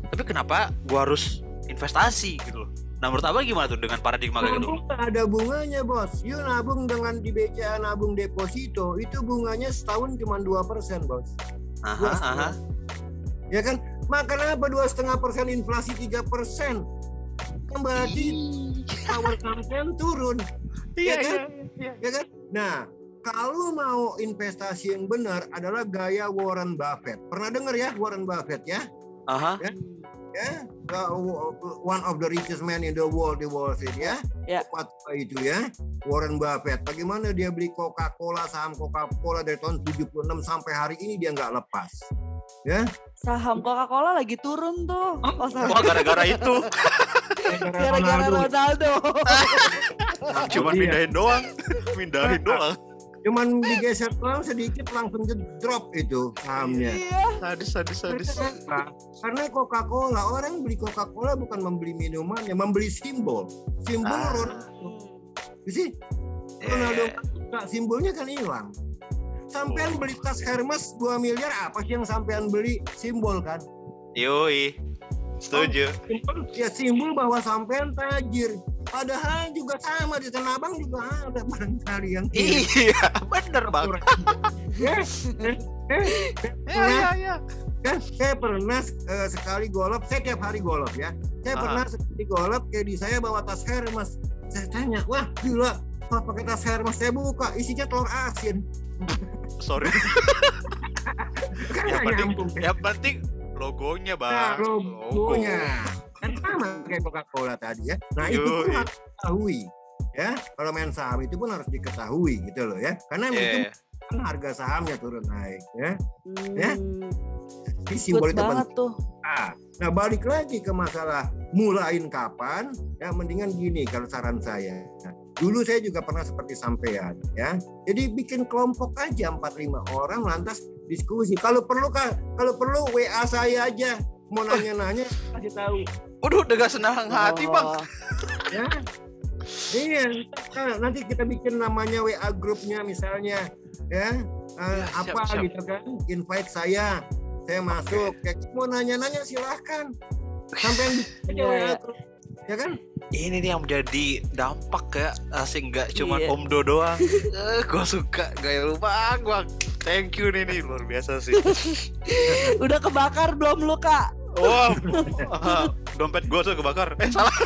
Speaker 1: tapi kenapa gue harus investasi gitu loh? Nah, menurut abang gimana tuh dengan paradigma kayak gitu?
Speaker 3: ada bunganya bos yuk nabung dengan di BCA nabung deposito itu bunganya setahun cuma 2% bos
Speaker 1: Aha,
Speaker 3: Dua
Speaker 1: aha.
Speaker 3: ya kan makan apa dua setengah persen inflasi tiga persen kan berarti power sampean turun
Speaker 1: Iya,
Speaker 3: ya kan?
Speaker 1: iya.
Speaker 3: ya kan? Nah, kalau mau investasi yang benar adalah gaya Warren Buffett. Pernah dengar ya Warren Buffett ya?
Speaker 1: Aha.
Speaker 3: Ya, uh, one of the richest man in the world di Wall Street ya.
Speaker 2: Ya.
Speaker 3: Apa itu ya? Warren Buffett. Bagaimana dia beli Coca-Cola, saham Coca-Cola dari tahun 76 sampai hari ini dia nggak lepas.
Speaker 2: Saham Coca-Cola lagi turun tuh. Oh.
Speaker 1: Wah, gara-gara itu
Speaker 2: Gara-gara Ronaldo.
Speaker 1: cuma
Speaker 3: Iya.
Speaker 1: pindahin doang, pindahin doang.
Speaker 3: Cuman digeser doang sedikit langsung drop itu sahamnya.
Speaker 2: Iya.
Speaker 1: Sadis, sadis, sadis.
Speaker 3: Karena Coca-Cola orang beli Coca-Cola bukan membeli minumannya, membeli simbol. Simbol
Speaker 1: Ah.
Speaker 3: Ronaldo. See,
Speaker 1: Iya,
Speaker 3: Ronaldo
Speaker 1: iya.
Speaker 3: nggak, simbolnya kan hilang. Sampean
Speaker 1: Oh.
Speaker 3: beli tas Hermes 2 miliar apa sih yang sampean beli simbol kan?
Speaker 1: Yoi, setuju.
Speaker 3: Simbol, ya simbol bahwa sampean tajir. Padahal juga sama di Tanah Abang juga ada barangkali yang
Speaker 1: Iya, bener bang.
Speaker 3: Ya, eh, eh, <laughs>
Speaker 1: Iya, iya,
Speaker 3: kan saya pernah eh, sekali golop saya tiap hari golop ya. Saya
Speaker 1: Ah.
Speaker 3: pernah sekali golop kayak di saya bawa tas Hermes. Saya tanya wah gila kalau pakai tas Hermes? Saya buka isinya telur asin. <laughs>
Speaker 1: Sorry. <laughs>
Speaker 3: kan
Speaker 1: yang penting,
Speaker 3: nyambung.
Speaker 1: yang penting logonya
Speaker 3: nah,
Speaker 1: bang.
Speaker 3: logonya kan sama kayak Coca-Cola tadi ya nah itu pun harus diketahui ya kalau main saham itu pun harus diketahui gitu loh ya karena
Speaker 1: Iya,
Speaker 3: itu kan harga sahamnya turun naik ya Ya.
Speaker 2: Hmm,
Speaker 3: Jadi simbol itu
Speaker 2: banget
Speaker 3: penting
Speaker 2: tuh.
Speaker 3: Ah, Nah, balik lagi ke masalah mulain kapan, ya mendingan gini kalau saran saya. Nah, dulu saya juga pernah seperti sampean, ya. Jadi bikin kelompok aja 4-5 orang lantas diskusi. Kalau perlu kan, kalau perlu WA saya aja. Mau nanya-nanya kasih tahu,
Speaker 1: Waduh, dengan senang hati bang.
Speaker 2: Oh, <laughs>
Speaker 3: ya. Iya, nah, nanti kita bikin namanya WA grupnya misalnya, ya. Eh,
Speaker 1: Ya, siap,
Speaker 3: apa
Speaker 1: siap.
Speaker 3: gitu kan? Invite saya, saya masuk. Kayak mau nanya-nanya silahkan. Sampai yang bikin
Speaker 2: Iya,
Speaker 3: WA
Speaker 2: iya.
Speaker 3: grup. ya kan?
Speaker 1: Ini nih yang menjadi dampak ya, asing nggak cuma
Speaker 2: Iya.
Speaker 1: Om Do doang. eh, gue suka gaya lu bang, bang. Thank you nih, nih luar biasa sih. <laughs>
Speaker 2: Udah kebakar belum lu kak?
Speaker 1: Wow, <laughs> dompet gue tuh kebakar. Eh salah. <laughs>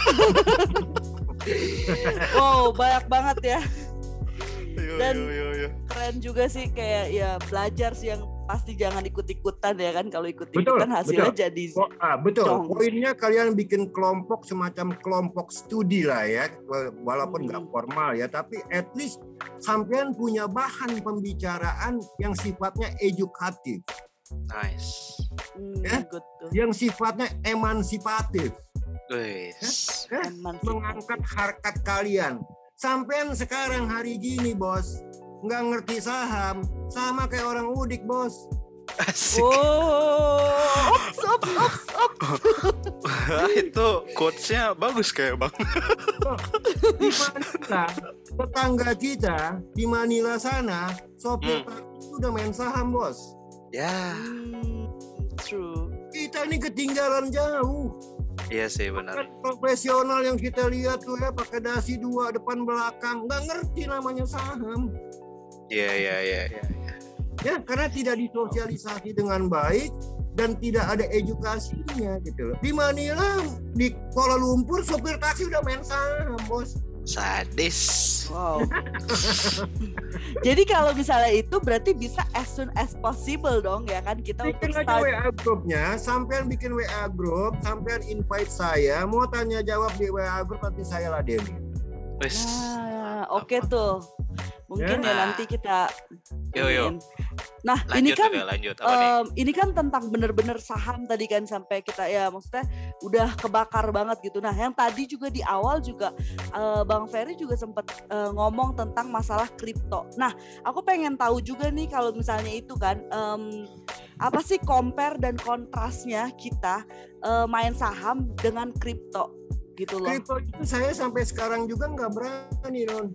Speaker 2: Wow banyak banget ya. Dan-
Speaker 1: yo, yo, yo.
Speaker 2: Keren juga sih kayak ya belajar sih yang pasti jangan ikut-ikutan ya kan. Kalau
Speaker 3: Betul,
Speaker 2: ikut-ikutan hasilnya
Speaker 3: betul.
Speaker 2: jadi
Speaker 3: Oh, ah, betul.
Speaker 2: Dong.
Speaker 3: Poinnya kalian bikin kelompok semacam kelompok studi lah ya, walaupun nggak
Speaker 2: Hmm.
Speaker 3: formal ya, tapi at least sampean punya bahan pembicaraan yang sifatnya edukatif,
Speaker 1: Nice.
Speaker 2: hmm,
Speaker 3: Ya.
Speaker 2: good tuh.
Speaker 3: yang sifatnya emansipatif,
Speaker 1: Wes.
Speaker 3: ya,
Speaker 2: Emansipasi.
Speaker 3: mengangkat harkat kalian. Sampean sekarang hari gini bos, nggak ngerti saham, sama kayak orang udik bos.
Speaker 1: Asik.
Speaker 2: Oh, <laughs> ops, ops, ops, ops. <laughs>
Speaker 1: itu quotes-nya bagus kayak bang.
Speaker 3: di Manila, tetangga kita di Manila sana, sopir
Speaker 1: Hmm.
Speaker 3: taksi itu udah main saham bos.
Speaker 1: Ya,
Speaker 2: Hmm, true.
Speaker 3: Kita ini ketinggalan jauh.
Speaker 1: iya sih benar.
Speaker 3: Profesional yang kita lihat tuh ya pakai dasi dua depan belakang, nggak ngerti namanya saham.
Speaker 1: Iya, iya, iya. iya.
Speaker 3: Ya, karena tidak disosialisasi dengan baik dan tidak ada edukasinya gitu loh. Di Manila, di Kuala Lumpur sopir taksi udah main saham, Bos.
Speaker 1: Sadis.
Speaker 2: Wow. <laughs> Jadi kalau misalnya itu berarti bisa as soon as possible dong ya kan kita untuk
Speaker 3: Bikin aja
Speaker 2: start.
Speaker 3: WA grupnya, sampean bikin WA grup, sampean invite saya, mau tanya jawab di WA grup nanti saya ladeni.
Speaker 1: Wis.
Speaker 2: Nah, oke tuh. Mungkin ya,
Speaker 1: Ya.
Speaker 2: nanti kita
Speaker 1: Yo, yo.
Speaker 2: Nah, ini
Speaker 1: Lanjut
Speaker 2: kan
Speaker 1: juga, lanjut. Apa nih?
Speaker 2: em, ini kan tentang bener-bener saham tadi kan sampai kita ya maksudnya udah kebakar banget gitu. Nah, yang tadi juga di awal juga eh, Bang Ferry juga sempat eh, ngomong tentang masalah kripto. Nah, aku pengen tahu juga nih kalau misalnya itu kan em, apa sih compare dan kontrasnya kita eh, main saham dengan kripto gitu loh.
Speaker 3: Kripto itu saya sampai sekarang juga nggak berani non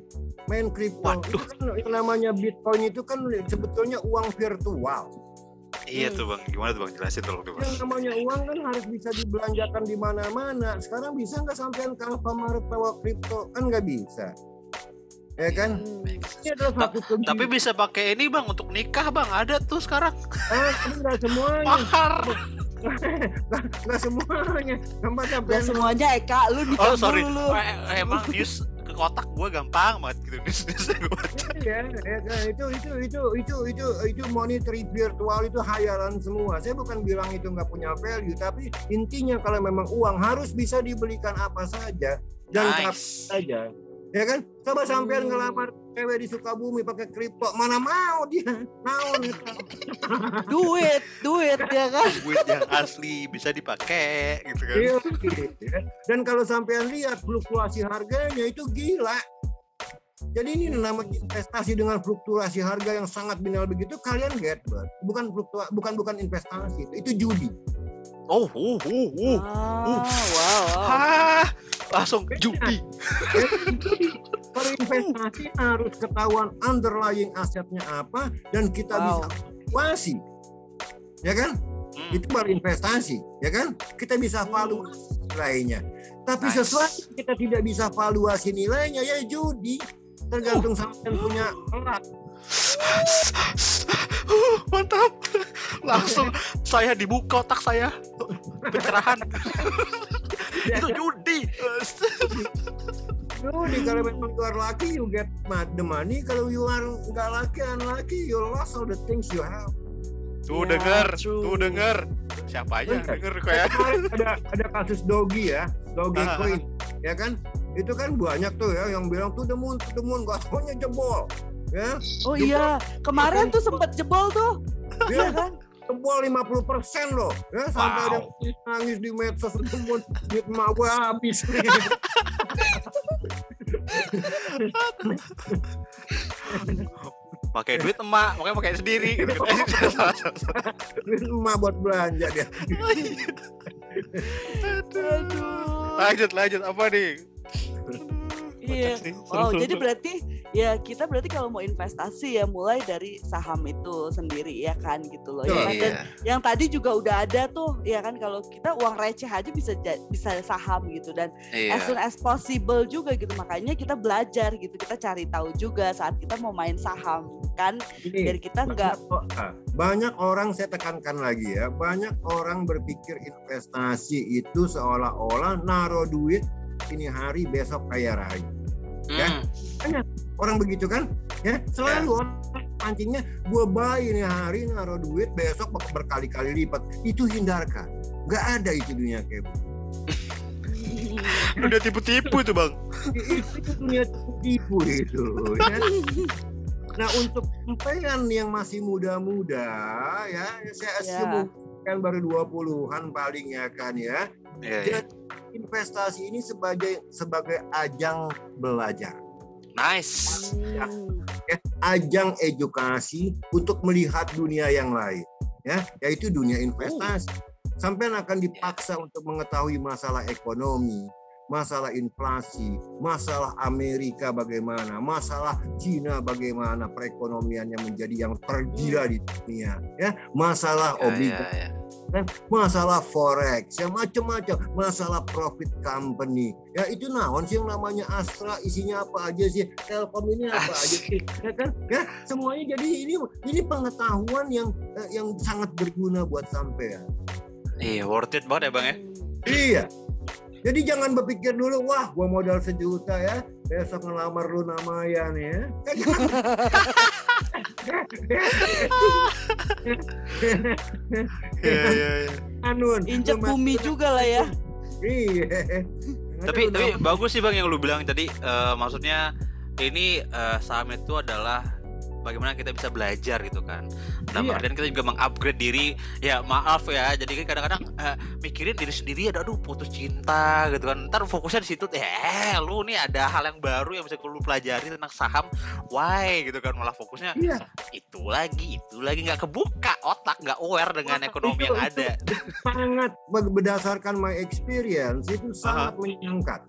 Speaker 3: main kripto.
Speaker 1: Waduh.
Speaker 3: Itu kan yang namanya Bitcoin itu kan sebetulnya uang virtual.
Speaker 1: Iya
Speaker 2: Hmm.
Speaker 1: tuh bang, gimana tuh bang? Jelasin tolong tuh bang.
Speaker 3: Yang namanya uang kan harus bisa dibelanjakan di mana-mana. Sekarang bisa nggak sampean ke Alfamart bawa kripto? Kan nggak bisa. Ya kan?
Speaker 2: Hmm.
Speaker 3: Ini adalah satu kegiatan.
Speaker 1: Tapi bisa pakai ini bang untuk nikah bang. Ada tuh sekarang.
Speaker 3: Ah, tapi nggak semuanya.
Speaker 1: Mahar. <laughs>
Speaker 3: Nggak nggak semuanya. Tempat
Speaker 2: Gak semuanya Eka, lu nikah
Speaker 1: Oh sorry.
Speaker 2: dulu lu.
Speaker 1: Eh, eh, emang news ke kotak gue gampang banget gitu news news gue baca.
Speaker 3: Iya, ya, itu itu itu itu itu itu monetary virtual itu hayalan semua. Saya bukan bilang itu nggak punya value, tapi intinya kalau memang uang harus bisa dibelikan apa saja dan kapan
Speaker 1: Nice.
Speaker 3: saja. Ya kan? Coba sampean ngelamar cewek di Sukabumi pakai kripto, mana mau dia? Mau nih. <laughs>
Speaker 2: duit, duit ya kan.
Speaker 1: Duit yang asli bisa dipakai gitu kan.
Speaker 3: Iya, gitu, ya. Dan kalau sampean lihat fluktuasi harganya itu gila. Jadi ini namanya investasi dengan fluktuasi harga yang sangat binal begitu kalian get but bukan fluktua, bukan bukan investasi itu, itu judi.
Speaker 1: Oh, uh, uh, uh.
Speaker 2: Ah, wow, wow.
Speaker 1: Hah, langsung judi.
Speaker 3: Ya, judi. Kalau investasi harus ketahuan underlying asetnya apa dan kita
Speaker 2: Wow.
Speaker 3: bisa valuasi. Ya kan?
Speaker 1: Hmm.
Speaker 3: Itu baru investasi, ya kan? Kita bisa valuasi nilainya. Tapi
Speaker 1: Nice.
Speaker 3: sesuatu yang kita tidak bisa valuasi nilainya ya judi. Tergantung
Speaker 1: Uh.
Speaker 3: sampean punya alat.
Speaker 1: Uh, <laughs> mantap. Langsung saya dibuka otak saya. Pencerahan. <laughs>
Speaker 3: Ya,
Speaker 1: Itu judi. <laughs>
Speaker 3: Judi kalau memang you are lucky you get the money. Kalau you are nggak lucky unlucky you lost all the things you have.
Speaker 1: Tuh
Speaker 2: Ya,
Speaker 1: denger,
Speaker 2: true.
Speaker 1: tuh denger. Siapa aja
Speaker 3: Bener.
Speaker 1: denger kayak.
Speaker 3: Kemarin ada ada kasus dogi ya, dogi
Speaker 1: Ah,
Speaker 3: coin, ya kan? Itu kan banyak tuh ya yang bilang tuh demun, tuh demun, gak taunya jebol, ya,
Speaker 2: Oh iya, kemarin tuh sempet jebol tuh. Iya
Speaker 3: ya <laughs>
Speaker 2: kan?
Speaker 3: Jebol 50 persen loh, ya sampai ada
Speaker 1: Wow.
Speaker 3: yang nangis di medsos demun, duit emak gua habis. <laughs>
Speaker 1: Pakai duit emak, makanya pakai sendiri gitu.
Speaker 3: duit <laughs> <laughs> emak buat belanja dia.
Speaker 2: Aduh.
Speaker 1: lanjut, lanjut apa nih?
Speaker 2: Iya. Wow,
Speaker 1: seru-seru.
Speaker 2: jadi berarti ya kita berarti kalau mau investasi ya mulai dari saham itu sendiri ya kan gitu loh. Ya kan? Dan
Speaker 1: Iya.
Speaker 2: yang tadi juga udah ada tuh ya kan kalau kita uang receh aja bisa bisa saham gitu dan
Speaker 1: Iya.
Speaker 2: as soon as possible juga gitu makanya kita belajar gitu kita cari tahu juga saat kita mau main saham kan
Speaker 3: Ini,
Speaker 2: biar kita nggak
Speaker 3: banyak, orang saya tekankan lagi ya, banyak orang berpikir investasi itu seolah-olah naruh duit ini hari besok kaya raya. ya.
Speaker 1: Hmm.
Speaker 3: Orang begitu kan ya selalu orang pancingnya gue buy ini hari naruh duit besok ber- berkali-kali lipat itu hindarkan nggak ada itu dunia kayak <laughs> begitu.
Speaker 1: Udah tipu-tipu tuh bang.
Speaker 3: itu, itu dunia tipu itu ya. nah untuk sampean yang masih muda-muda ya saya
Speaker 2: Ya.
Speaker 3: assume kan baru 20-an paling ya kan ya
Speaker 1: Iya, iya.
Speaker 3: Jadi, investasi ini sebagai sebagai ajang belajar
Speaker 1: Nice.
Speaker 2: Hmm.
Speaker 3: ajang edukasi untuk melihat dunia yang lain ya yaitu dunia investasi sampai akan dipaksa untuk mengetahui masalah ekonomi masalah inflasi, masalah Amerika bagaimana, masalah Cina bagaimana perekonomiannya menjadi yang tergila di dunia, ya, masalah
Speaker 1: Ya,
Speaker 3: obligasi
Speaker 1: ya, ya.
Speaker 3: Kan masalah forex ya macam-macam. Masalah profit company. Ya itu naon sih yang namanya Astra? Isinya apa aja sih? Telkom ini apa aja sih? Ya kan? Ya semuanya jadi ini ini pengetahuan yang eh, yang sangat berguna buat sampean.
Speaker 1: Iya, worth it banget ya bang ya.
Speaker 3: iya. Jadi jangan berpikir dulu wah gua modal sejuta ya besok ngelamar lu namayan ya <laughs>
Speaker 1: Iya, iya, iya.
Speaker 3: Anun
Speaker 2: Injek
Speaker 3: lu
Speaker 2: bumi juga lah ya.
Speaker 3: iya
Speaker 1: Tapi tapi bagus sih bang yang lu bilang tadi. eh, maksudnya ini eh, saham itu adalah bagaimana kita bisa belajar gitu kan. Dalam
Speaker 3: Iya.
Speaker 1: artian kita juga mengupgrade diri. Ya maaf ya, jadi kan kadang-kadang eh, mikirin diri sendiri ada aduh putus cinta gitu kan. Ntar fokusnya di situ. Eh, lu nih ada hal yang baru yang bisa lu pelajari tentang saham. Why gitu kan malah fokusnya
Speaker 3: iya
Speaker 1: itu lagi, itu lagi nggak kebuka otak, nggak aware dengan
Speaker 3: Otak
Speaker 1: ekonomi
Speaker 3: itu-
Speaker 1: yang
Speaker 3: itu-
Speaker 1: ada.
Speaker 3: sangat ber- berdasarkan my experience itu sangat menyenangkan.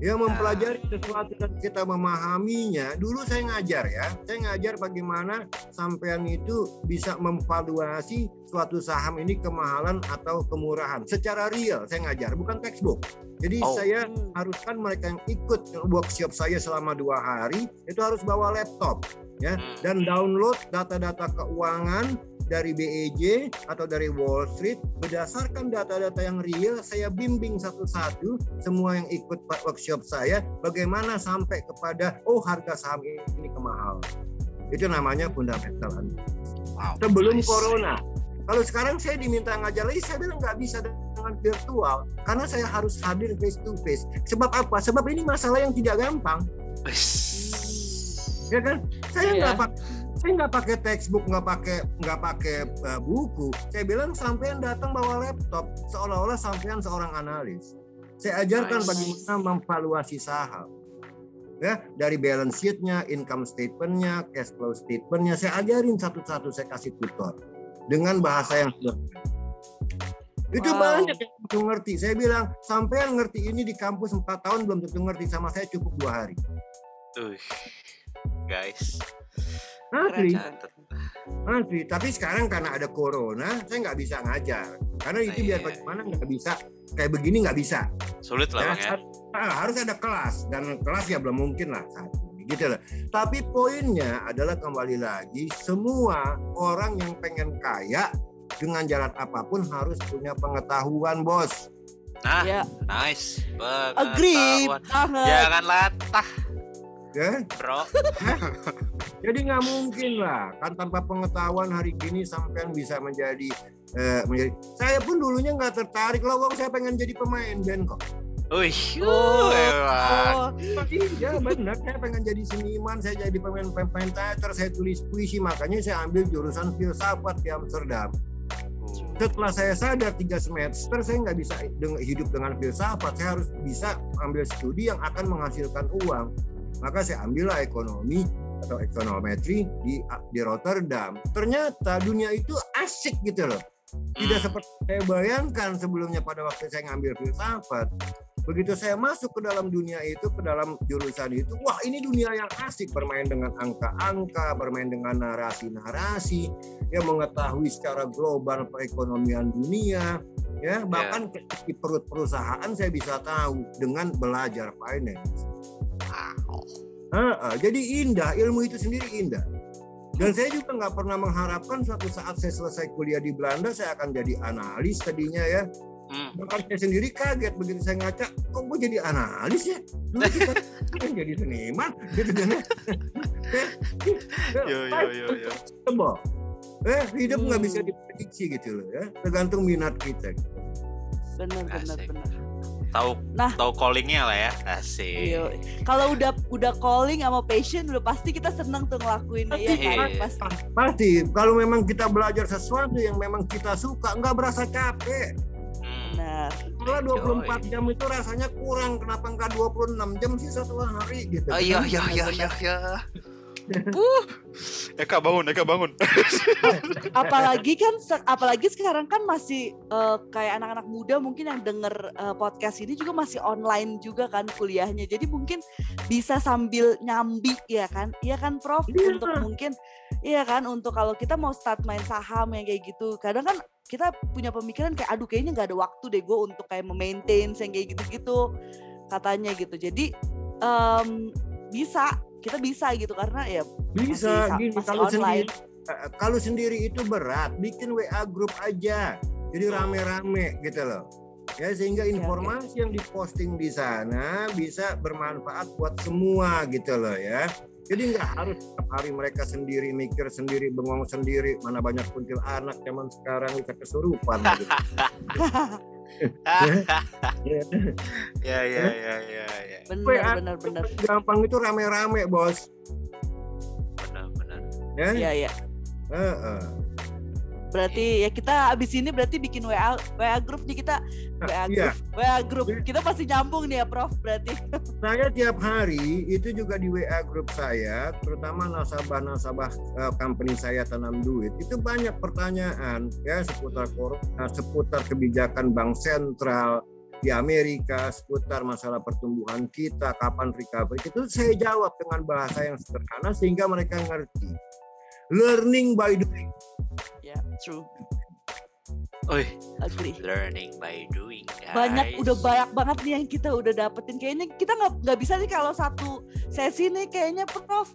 Speaker 3: Ya mempelajari sesuatu dan kita memahaminya. Dulu saya ngajar ya, saya ngajar bagaimana sampean itu bisa memvaluasi suatu saham ini kemahalan atau kemurahan secara real. Saya ngajar, bukan textbook. Jadi
Speaker 1: Oh.
Speaker 3: saya haruskan mereka yang ikut workshop saya selama dua hari itu harus bawa laptop ya
Speaker 1: Hmm.
Speaker 3: dan download data-data keuangan dari BEJ atau dari Wall Street berdasarkan data-data yang real saya bimbing satu-satu semua yang ikut workshop saya bagaimana sampai kepada oh harga saham ini kemahal. Itu namanya fundamental.
Speaker 1: Wow,
Speaker 3: sebelum
Speaker 1: nice.
Speaker 3: corona. Kalau sekarang saya diminta ngajar lagi saya bilang nggak bisa dengan virtual karena saya harus hadir face to face sebab apa? Sebab ini masalah yang tidak gampang. Ya kan? Saya nggak pak saya nggak pakai textbook nggak pakai nggak pakai uh, buku saya bilang sampean datang bawa laptop seolah-olah sampean seorang analis saya ajarkan
Speaker 1: Nice.
Speaker 3: bagaimana memvaluasi saham ya dari balance sheet-nya income statement-nya cash flow statement-nya saya ajarin satu-satu saya kasih tutor dengan bahasa yang sederhana itu
Speaker 2: Wow.
Speaker 3: banyak yang belum ngerti saya bilang sampean ngerti ini di kampus 4 tahun belum tentu ngerti sama saya cukup dua hari
Speaker 1: Tuh, guys.
Speaker 3: Asli. Asli, tapi sekarang karena ada corona, saya nggak bisa ngajar. Karena itu
Speaker 1: Iya.
Speaker 3: biar bagaimana nggak bisa kayak begini nggak bisa.
Speaker 1: Sulit lah bang ya.
Speaker 3: ah, harus ada kelas dan kelas ya belum mungkin lah saat ini, gitu loh. Tapi poinnya adalah kembali lagi semua orang yang pengen kaya dengan jalan apa pun harus punya pengetahuan bos.
Speaker 1: Nah,
Speaker 2: Ya,
Speaker 1: nice.
Speaker 2: agree banget.
Speaker 1: Jangan latah,
Speaker 3: Ya,
Speaker 1: bro.
Speaker 3: jadi nggak mungkin lah kan tanpa pengetahuan hari gini sampean bisa menjadi eh, menjadi. Saya pun dulunya nggak tertarik loh, Wong. saya pengen jadi pemain band kok.
Speaker 1: Wih,
Speaker 2: Oh. Oh,
Speaker 3: Iya benar, saya pengen jadi seniman, saya jadi pemain pemain teater, saya tulis puisi, makanya saya ambil jurusan filsafat di Amsterdam. Setelah saya sadar tiga semester saya nggak bisa hidup dengan filsafat, saya harus bisa ambil studi yang akan menghasilkan uang. Maka saya ambillah ekonomi atau ekonometri di di Rotterdam. Ternyata dunia itu asik gitu loh. Tidak
Speaker 1: Hmm.
Speaker 3: seperti saya bayangkan sebelumnya pada waktu saya ngambil filsafat. Begitu saya masuk ke dalam dunia itu, ke dalam jurusan itu, wah ini dunia yang asik bermain dengan angka-angka, bermain dengan narasi-narasi, ya mengetahui secara global perekonomian dunia, ya bahkan di perut perusahaan saya bisa tahu dengan belajar finance. Ah, jadi indah, ilmu itu sendiri indah. Dan saya juga nggak pernah mengharapkan suatu saat saya selesai kuliah di Belanda saya akan jadi analis tadinya ya.
Speaker 1: Hmm.
Speaker 3: Bahkan saya sendiri kaget begitu saya ngaca, kok gue jadi analis ya? Dulu kita kan jadi seniman, gitu kan?
Speaker 1: Yo yo yo yo.
Speaker 3: Coba. Eh, hidup nggak
Speaker 2: Hmm.
Speaker 3: bisa diprediksi gitu loh ya. Tergantung minat kita.
Speaker 2: bener bener
Speaker 1: Asik.
Speaker 2: bener.
Speaker 1: Tahu
Speaker 2: Nah.
Speaker 1: tahu callingnya lah ya. Asik.
Speaker 2: Iya. Kalau udah udah calling sama passion udah pasti kita seneng tuh ngelakuinnya ya kan?
Speaker 1: Iya.
Speaker 2: Pasti.
Speaker 3: Pasti kalau memang kita belajar sesuatu yang memang kita suka, nggak berasa capek.
Speaker 2: Benar.
Speaker 3: Kalau 24 jam itu rasanya kurang, kenapa nggak 26 jam sih satu hari gitu.
Speaker 1: Oh iya
Speaker 3: kan?
Speaker 1: iya iya iya iya. Uh, Eka bangun, Eka bangun. <laughs>
Speaker 2: apalagi kan apalagi sekarang kan masih eh, kayak anak-anak muda mungkin yang denger eh, podcast ini juga masih online juga kan kuliahnya. Jadi mungkin bisa sambil nyambi ya kan? Iya kan prof?
Speaker 3: Iya.
Speaker 2: untuk mungkin iya kan? Untuk kalau kita mau start main saham yang kayak gitu kadang kan kita punya pemikiran kayak aduh kayaknya nggak ada waktu deh gue untuk kayak memaintain yang kayak gitu-gitu katanya gitu. Jadi em, bisa kita bisa gitu karena ya
Speaker 3: Bisa
Speaker 2: sa-
Speaker 3: gini
Speaker 2: masih
Speaker 3: kalau
Speaker 2: online.
Speaker 3: sendiri eh, kalau sendiri itu berat, bikin WA grup aja. Jadi rame-rame gitu loh. Ya sehingga
Speaker 2: oke.
Speaker 3: informasi yang diposting di sana bisa bermanfaat buat semua gitu loh ya. Jadi nggak harus setiap hari mereka sendiri mikir sendiri, bengong sendiri, mana banyak kuntil anak zaman sekarang bisa kesurupan. gitu. <laughs> <laughs> Ya.
Speaker 1: ya, ya, ya, ya, ya.
Speaker 2: bener
Speaker 3: WA
Speaker 2: bener bener
Speaker 3: Gampang itu rame-rame bos.
Speaker 1: Benar, benar.
Speaker 3: Ya.
Speaker 2: iya iya
Speaker 3: Heeh.
Speaker 2: Berarti ya kita abis ini berarti bikin WA WA grup nih kita WA
Speaker 3: Iya.
Speaker 2: grup WA grup kita pasti nyambung nih ya Prof berarti.
Speaker 3: Saya tiap hari itu juga di WA grup saya, terutama nasabah-nasabah eh, company saya tanam duit, itu banyak pertanyaan ya seputar corona, seputar kebijakan bank sentral di Amerika, seputar masalah pertumbuhan kita, kapan recovery. Itu saya jawab dengan bahasa yang sederhana sehingga mereka ngerti. Learning by doing.
Speaker 2: True.
Speaker 1: Oi,
Speaker 2: Agree.
Speaker 1: learning by doing, guys.
Speaker 2: Banyak udah banyak banget nih yang kita udah dapetin. Kayaknya kita nggak nggak bisa nih kalau satu sesi nih kayaknya Prof.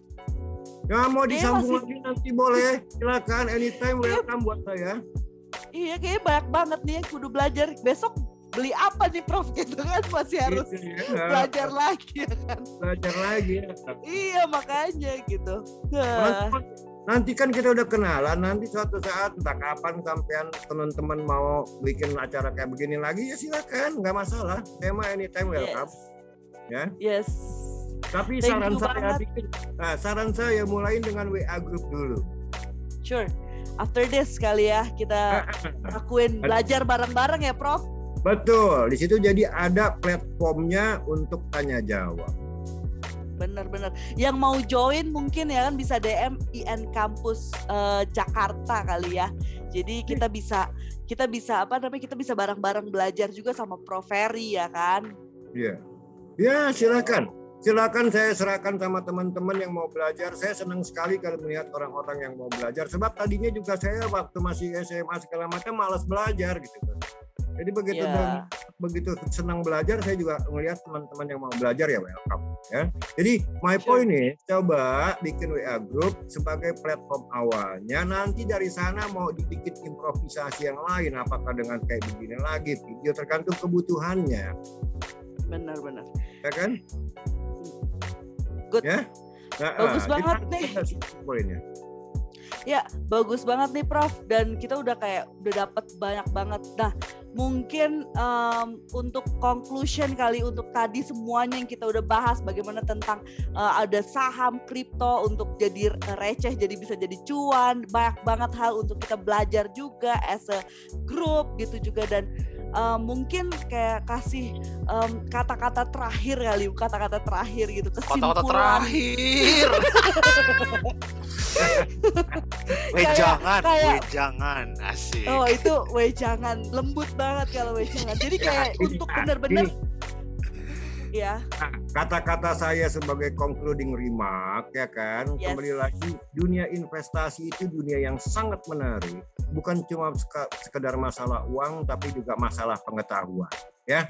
Speaker 3: Ya mau
Speaker 2: Kayaknya
Speaker 3: disambung
Speaker 2: masih-
Speaker 3: lagi nanti boleh, silakan anytime welcome buat saya.
Speaker 2: Iya kayaknya banyak banget nih yang kudu belajar. Besok beli apa nih Prof <laughs> gitu kan masih harus
Speaker 3: Gitu ya.
Speaker 2: belajar lagi ya kan.
Speaker 3: belajar lagi. ya.
Speaker 2: Iya makanya gitu. Nah,
Speaker 3: Nanti, kan kita udah kenalan, nanti suatu saat entah kapan sampean teman-teman mau bikin acara kayak begini lagi ya silakan, nggak masalah. Mah anytime welcome.
Speaker 2: yes.
Speaker 3: Ya.
Speaker 2: Yes.
Speaker 3: Tapi
Speaker 2: Thank
Speaker 3: saran saya
Speaker 2: banget.
Speaker 3: bikin, nah, saran saya mulai dengan WA group dulu.
Speaker 2: Sure. After this kali ya kita <laughs> lakuin belajar bareng-bareng ya Prof.
Speaker 3: Betul, di situ jadi ada platformnya untuk tanya jawab.
Speaker 2: Bener-bener. Yang mau join mungkin ya kan bisa DM IN Kampus eh, Jakarta kali ya. Jadi kita bisa kita bisa apa namanya kita bisa bareng-bareng belajar juga sama Prof Ferry ya kan.
Speaker 3: Iya. Ya, silakan. Silakan saya serahkan sama teman-teman yang mau belajar. Saya senang sekali kalau melihat orang-orang yang mau belajar. Sebab tadinya juga saya waktu masih SMA segala macam malas belajar gitu. kan. Jadi begitu
Speaker 2: Ya.
Speaker 3: begitu senang belajar, saya juga melihat teman-teman yang mau belajar ya welcome. Ya. Jadi my
Speaker 2: Sure.
Speaker 3: point nih, coba bikin WA group sebagai platform awalnya. Nanti dari sana mau dibikin improvisasi yang lain, apakah dengan kayak begini lagi, video tergantung kebutuhannya,
Speaker 2: Bener-bener.
Speaker 3: ya kan?
Speaker 2: Good.
Speaker 3: Ya. Nah,
Speaker 2: Bagus
Speaker 3: ah,
Speaker 2: banget nih.
Speaker 3: poinnya.
Speaker 2: Ya, bagus banget nih Prof dan kita udah kayak udah dapat banyak banget. Nah, mungkin em, untuk conclusion kali untuk tadi semuanya yang kita udah bahas bagaimana tentang eh, ada saham kripto untuk jadi receh jadi bisa jadi cuan, banyak banget hal untuk kita belajar juga as a group gitu juga dan em, mungkin kayak kasih em, kata-kata terakhir kali, kata-kata terakhir gitu
Speaker 1: Kata-kata
Speaker 2: kesimpulan.
Speaker 1: terakhir. <laughs> Weh
Speaker 2: Kayak-
Speaker 1: jangan,
Speaker 2: kayak-
Speaker 1: weh jangan, asik.
Speaker 2: Oh itu weh jangan lembut banget kalau weh jangan. Jadi kayak untuk benar-benar ya
Speaker 3: kata-kata saya sebagai concluding remark ya kan
Speaker 2: Yes.
Speaker 3: kembali lagi dunia investasi itu dunia yang sangat menarik bukan cuma sekedar masalah uang tapi juga masalah pengetahuan ya.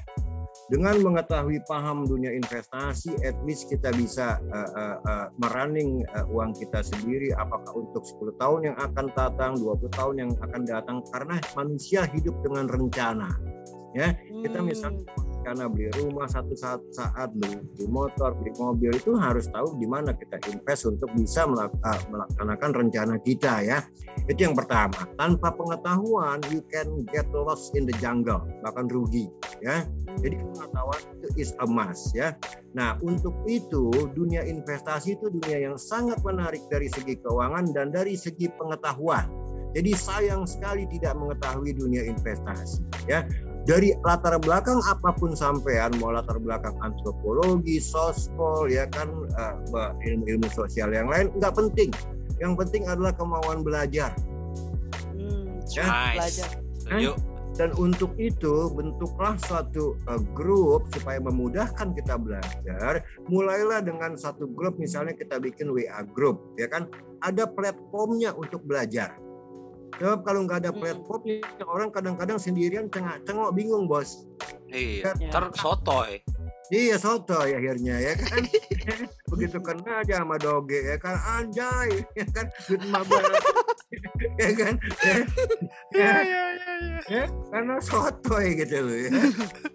Speaker 3: Dengan mengetahui paham dunia investasi at least kita bisa uh, uh, uh, merunning uh, uang kita sendiri apakah untuk 10 tahun yang akan datang 20 tahun yang akan datang karena manusia hidup dengan rencana kita misalnya
Speaker 2: hmm,
Speaker 3: karena beli rumah satu saat saat beli, motor beli mobil itu harus tahu di mana kita invest untuk bisa uh, melaksanakan rencana kita ya. Itu yang pertama. Tanpa pengetahuan you can get lost in the jungle bahkan rugi ya. Jadi pengetahuan itu is a must ya. Nah untuk itu dunia investasi itu dunia yang sangat menarik dari segi keuangan dan dari segi pengetahuan. Jadi sayang sekali tidak mengetahui dunia investasi ya dari latar belakang apa pun sampean mau latar belakang antropologi, sospol ya kan uh, ilmu-ilmu sosial yang lain nggak penting. Yang penting adalah kemauan belajar.
Speaker 2: Hmm,
Speaker 3: Ya.
Speaker 1: Nice.
Speaker 2: belajar.
Speaker 1: Setuju.
Speaker 3: Dan untuk itu bentuklah suatu uh, grup supaya memudahkan kita belajar. Mulailah dengan satu grup misalnya kita bikin WA grup ya kan. Ada platformnya untuk belajar. Sebab kalau nggak ada
Speaker 2: Hmm.
Speaker 3: platformnya orang kadang-kadang sendirian cengak-cengok bingung bos.
Speaker 1: Iya.
Speaker 2: Ya.
Speaker 1: Ntar sotoy.
Speaker 3: Iya soto ya akhirnya ya kan. <laughs> Begitu kena aja sama doge ya kan anjay ya kan duit emak gua. <laughs> ya kan. Ya, ya,
Speaker 1: iya, iya.
Speaker 3: ya, karena sotoy gitu loh ya.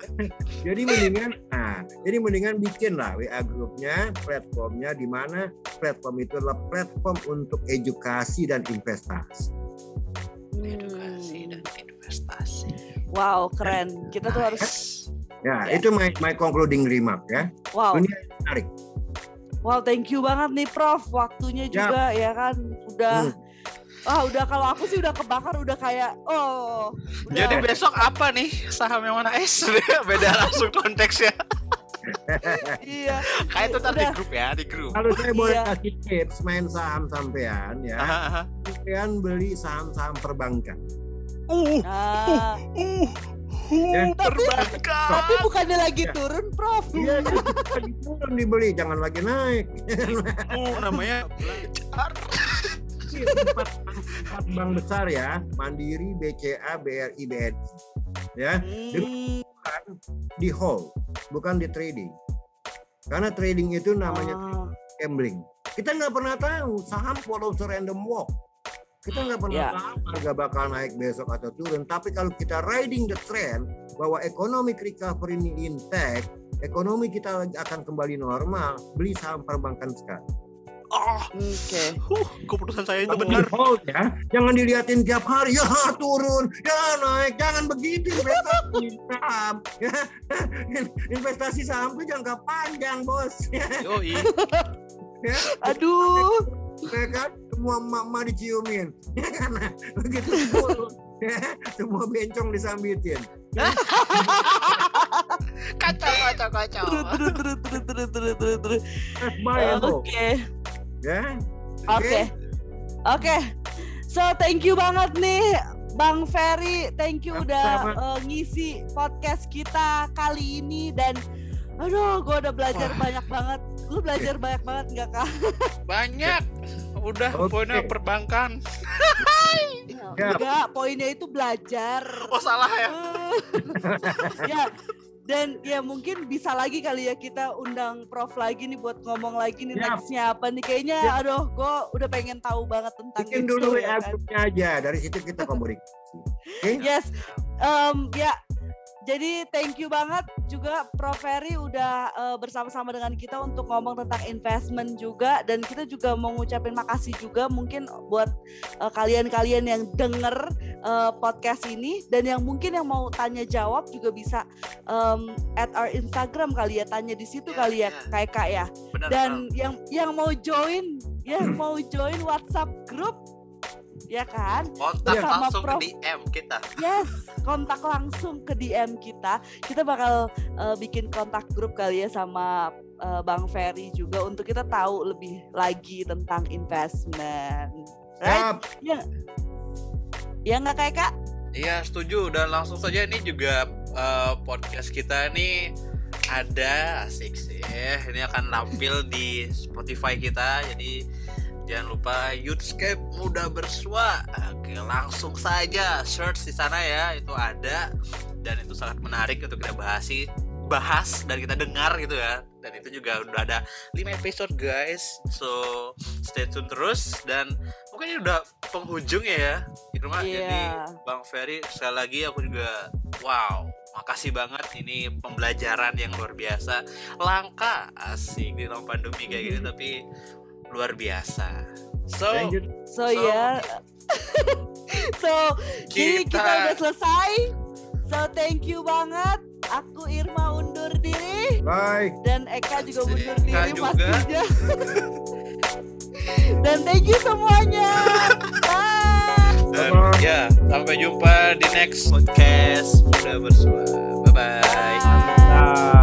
Speaker 3: <laughs> jadi mendingan nah, jadi mendingan bikin lah WA grupnya, platformnya di mana platform itu adalah platform untuk edukasi dan investasi.
Speaker 2: Wow, keren. Kita tuh harus
Speaker 3: Ya,
Speaker 2: Ya.
Speaker 3: itu my, my concluding remark ya.
Speaker 2: wow.
Speaker 3: Dunia menarik.
Speaker 2: Wow, thank you banget nih Prof. Waktunya
Speaker 3: Ya.
Speaker 2: juga ya kan udah
Speaker 3: Hmm.
Speaker 2: Wah, udah kalau aku sih udah kebakar udah kayak oh. Udah.
Speaker 1: Jadi besok apa nih saham yang mana? Eh beda <laughs> langsung konteksnya. <laughs>
Speaker 2: iya.
Speaker 1: Kayak itu tadi grup ya di grup.
Speaker 3: Kalau saya boleh
Speaker 2: Iya.
Speaker 3: kasih tips main saham sampean ya, sampean beli saham-saham perbankan.
Speaker 1: Uh,
Speaker 2: Nah,
Speaker 1: uh,
Speaker 3: Ya.
Speaker 1: uh, perbankan.
Speaker 2: tapi bukannya lagi turun, Prof.
Speaker 3: Iya, lagi turun dibeli, jangan lagi naik.
Speaker 1: Uh, namanya
Speaker 3: empat, empat bank besar ya, Mandiri, BCA, BRI, BNI. Ya,
Speaker 2: Hmm.
Speaker 3: di hold, bukan di trading. Karena trading itu namanya
Speaker 2: Ah,
Speaker 3: gambling. Kita nggak pernah tahu saham follow the random walk. Kita nggak pernah
Speaker 2: Ya.
Speaker 3: tahu harga bakal naik besok atau turun. Tapi kalau kita riding the trend bahwa economic recovery ini intact, ekonomi kita akan kembali normal, beli saham perbankan sekarang.
Speaker 1: Oh,
Speaker 2: Oke.
Speaker 1: uh, keputusan saya itu benar.
Speaker 3: hold ya, jangan diliatin tiap hari ya turun, ya naik, jangan begitu investasi <laughs> saham. Ya. <laughs> Investasi saham itu jangka panjang bos.
Speaker 1: Yoi. <laughs>
Speaker 3: ya.
Speaker 2: Aduh.
Speaker 3: Ya kan semua emak diciumin <laughs> ya kan Nah, begitu turun ya semua bencong disambitin <laughs>
Speaker 1: Kacau, kacau, kacau.
Speaker 2: Terus terus terus terus terus Oke.
Speaker 3: ya
Speaker 2: Oke. Oke. So thank you banget nih Bang Ferry, thank you udah uh, ngisi podcast kita kali ini dan aduh gue udah belajar
Speaker 1: Wah.
Speaker 2: banyak banget. Lu belajar banyak banget nggak kak?
Speaker 1: Banyak. Udah
Speaker 3: Oke.
Speaker 1: poinnya perbankan.
Speaker 3: Ya.
Speaker 2: Enggak, poinnya itu belajar.
Speaker 1: Oh salah ya. <laughs>
Speaker 2: ya dan ya mungkin bisa lagi kali ya kita undang Prof lagi nih buat ngomong lagi nih
Speaker 3: Siap.
Speaker 2: nextnya apa nih kayaknya
Speaker 3: Siap.
Speaker 2: aduh gue udah pengen tahu banget tentang
Speaker 3: bikin
Speaker 2: itu
Speaker 3: dulu
Speaker 2: ya
Speaker 3: WA
Speaker 2: kan.
Speaker 3: aja dari situ kita <laughs> komunikasi oke
Speaker 2: Yes, um, ya. Jadi thank you banget juga Prof. Ferry udah uh, bersama-sama dengan kita untuk ngomong tentang investment juga. Dan kita juga mau ngucapin makasih juga mungkin buat uh, kalian-kalian yang denger uh, podcast ini. Dan yang mungkin yang mau tanya jawab juga bisa um, at our Instagram kali ya. Tanya di situ
Speaker 1: Ya,
Speaker 2: kali ya
Speaker 1: ya.
Speaker 2: kayak kak ya.
Speaker 1: Benar.
Speaker 2: dan yang yang mau join yang mau join WhatsApp grup ya kan
Speaker 1: kontak
Speaker 2: sama
Speaker 1: langsung
Speaker 2: Prof.
Speaker 1: ke DM kita.
Speaker 2: Yes, kontak langsung ke DM kita. Kita bakal uh, bikin kontak grup kali ya sama uh, Bang Ferry juga untuk kita tahu lebih lagi tentang investment. Right? Ya, ya nggak kayak kak?
Speaker 1: Iya setuju dan langsung saja ini juga eh, podcast kita ini ada asik sih ini akan tampil di Spotify kita jadi jangan lupa Youthscape Muda Bersua. Oke langsung saja search di sana ya. Itu ada dan itu sangat menarik untuk kita bahas bahas dan kita dengar gitu ya. Dan itu juga udah ada 5 episode guys. So stay tune terus dan mungkin ini udah penghujung ya di rumah jadi
Speaker 2: Iya.
Speaker 1: Bang Ferry sekali lagi aku juga wow makasih banget. Ini pembelajaran yang luar biasa. Langka asik di tahun pandemi kayak gini tapi luar biasa so
Speaker 3: Lanjut.
Speaker 2: So,
Speaker 1: So,
Speaker 2: ya. <laughs> so jadi kita
Speaker 1: kita-
Speaker 2: udah selesai. So thank you banget. Aku Irma undur diri
Speaker 3: bye
Speaker 2: dan Eka juga
Speaker 1: Si
Speaker 2: mundur
Speaker 1: Eka
Speaker 2: diri
Speaker 1: juga.
Speaker 2: pastinya. <laughs> dan thank you semuanya. Bye.
Speaker 1: dan
Speaker 3: Bye-bye.
Speaker 1: ya Sampai jumpa di next podcast Muda Bersua. Bye bye.
Speaker 4: Nah.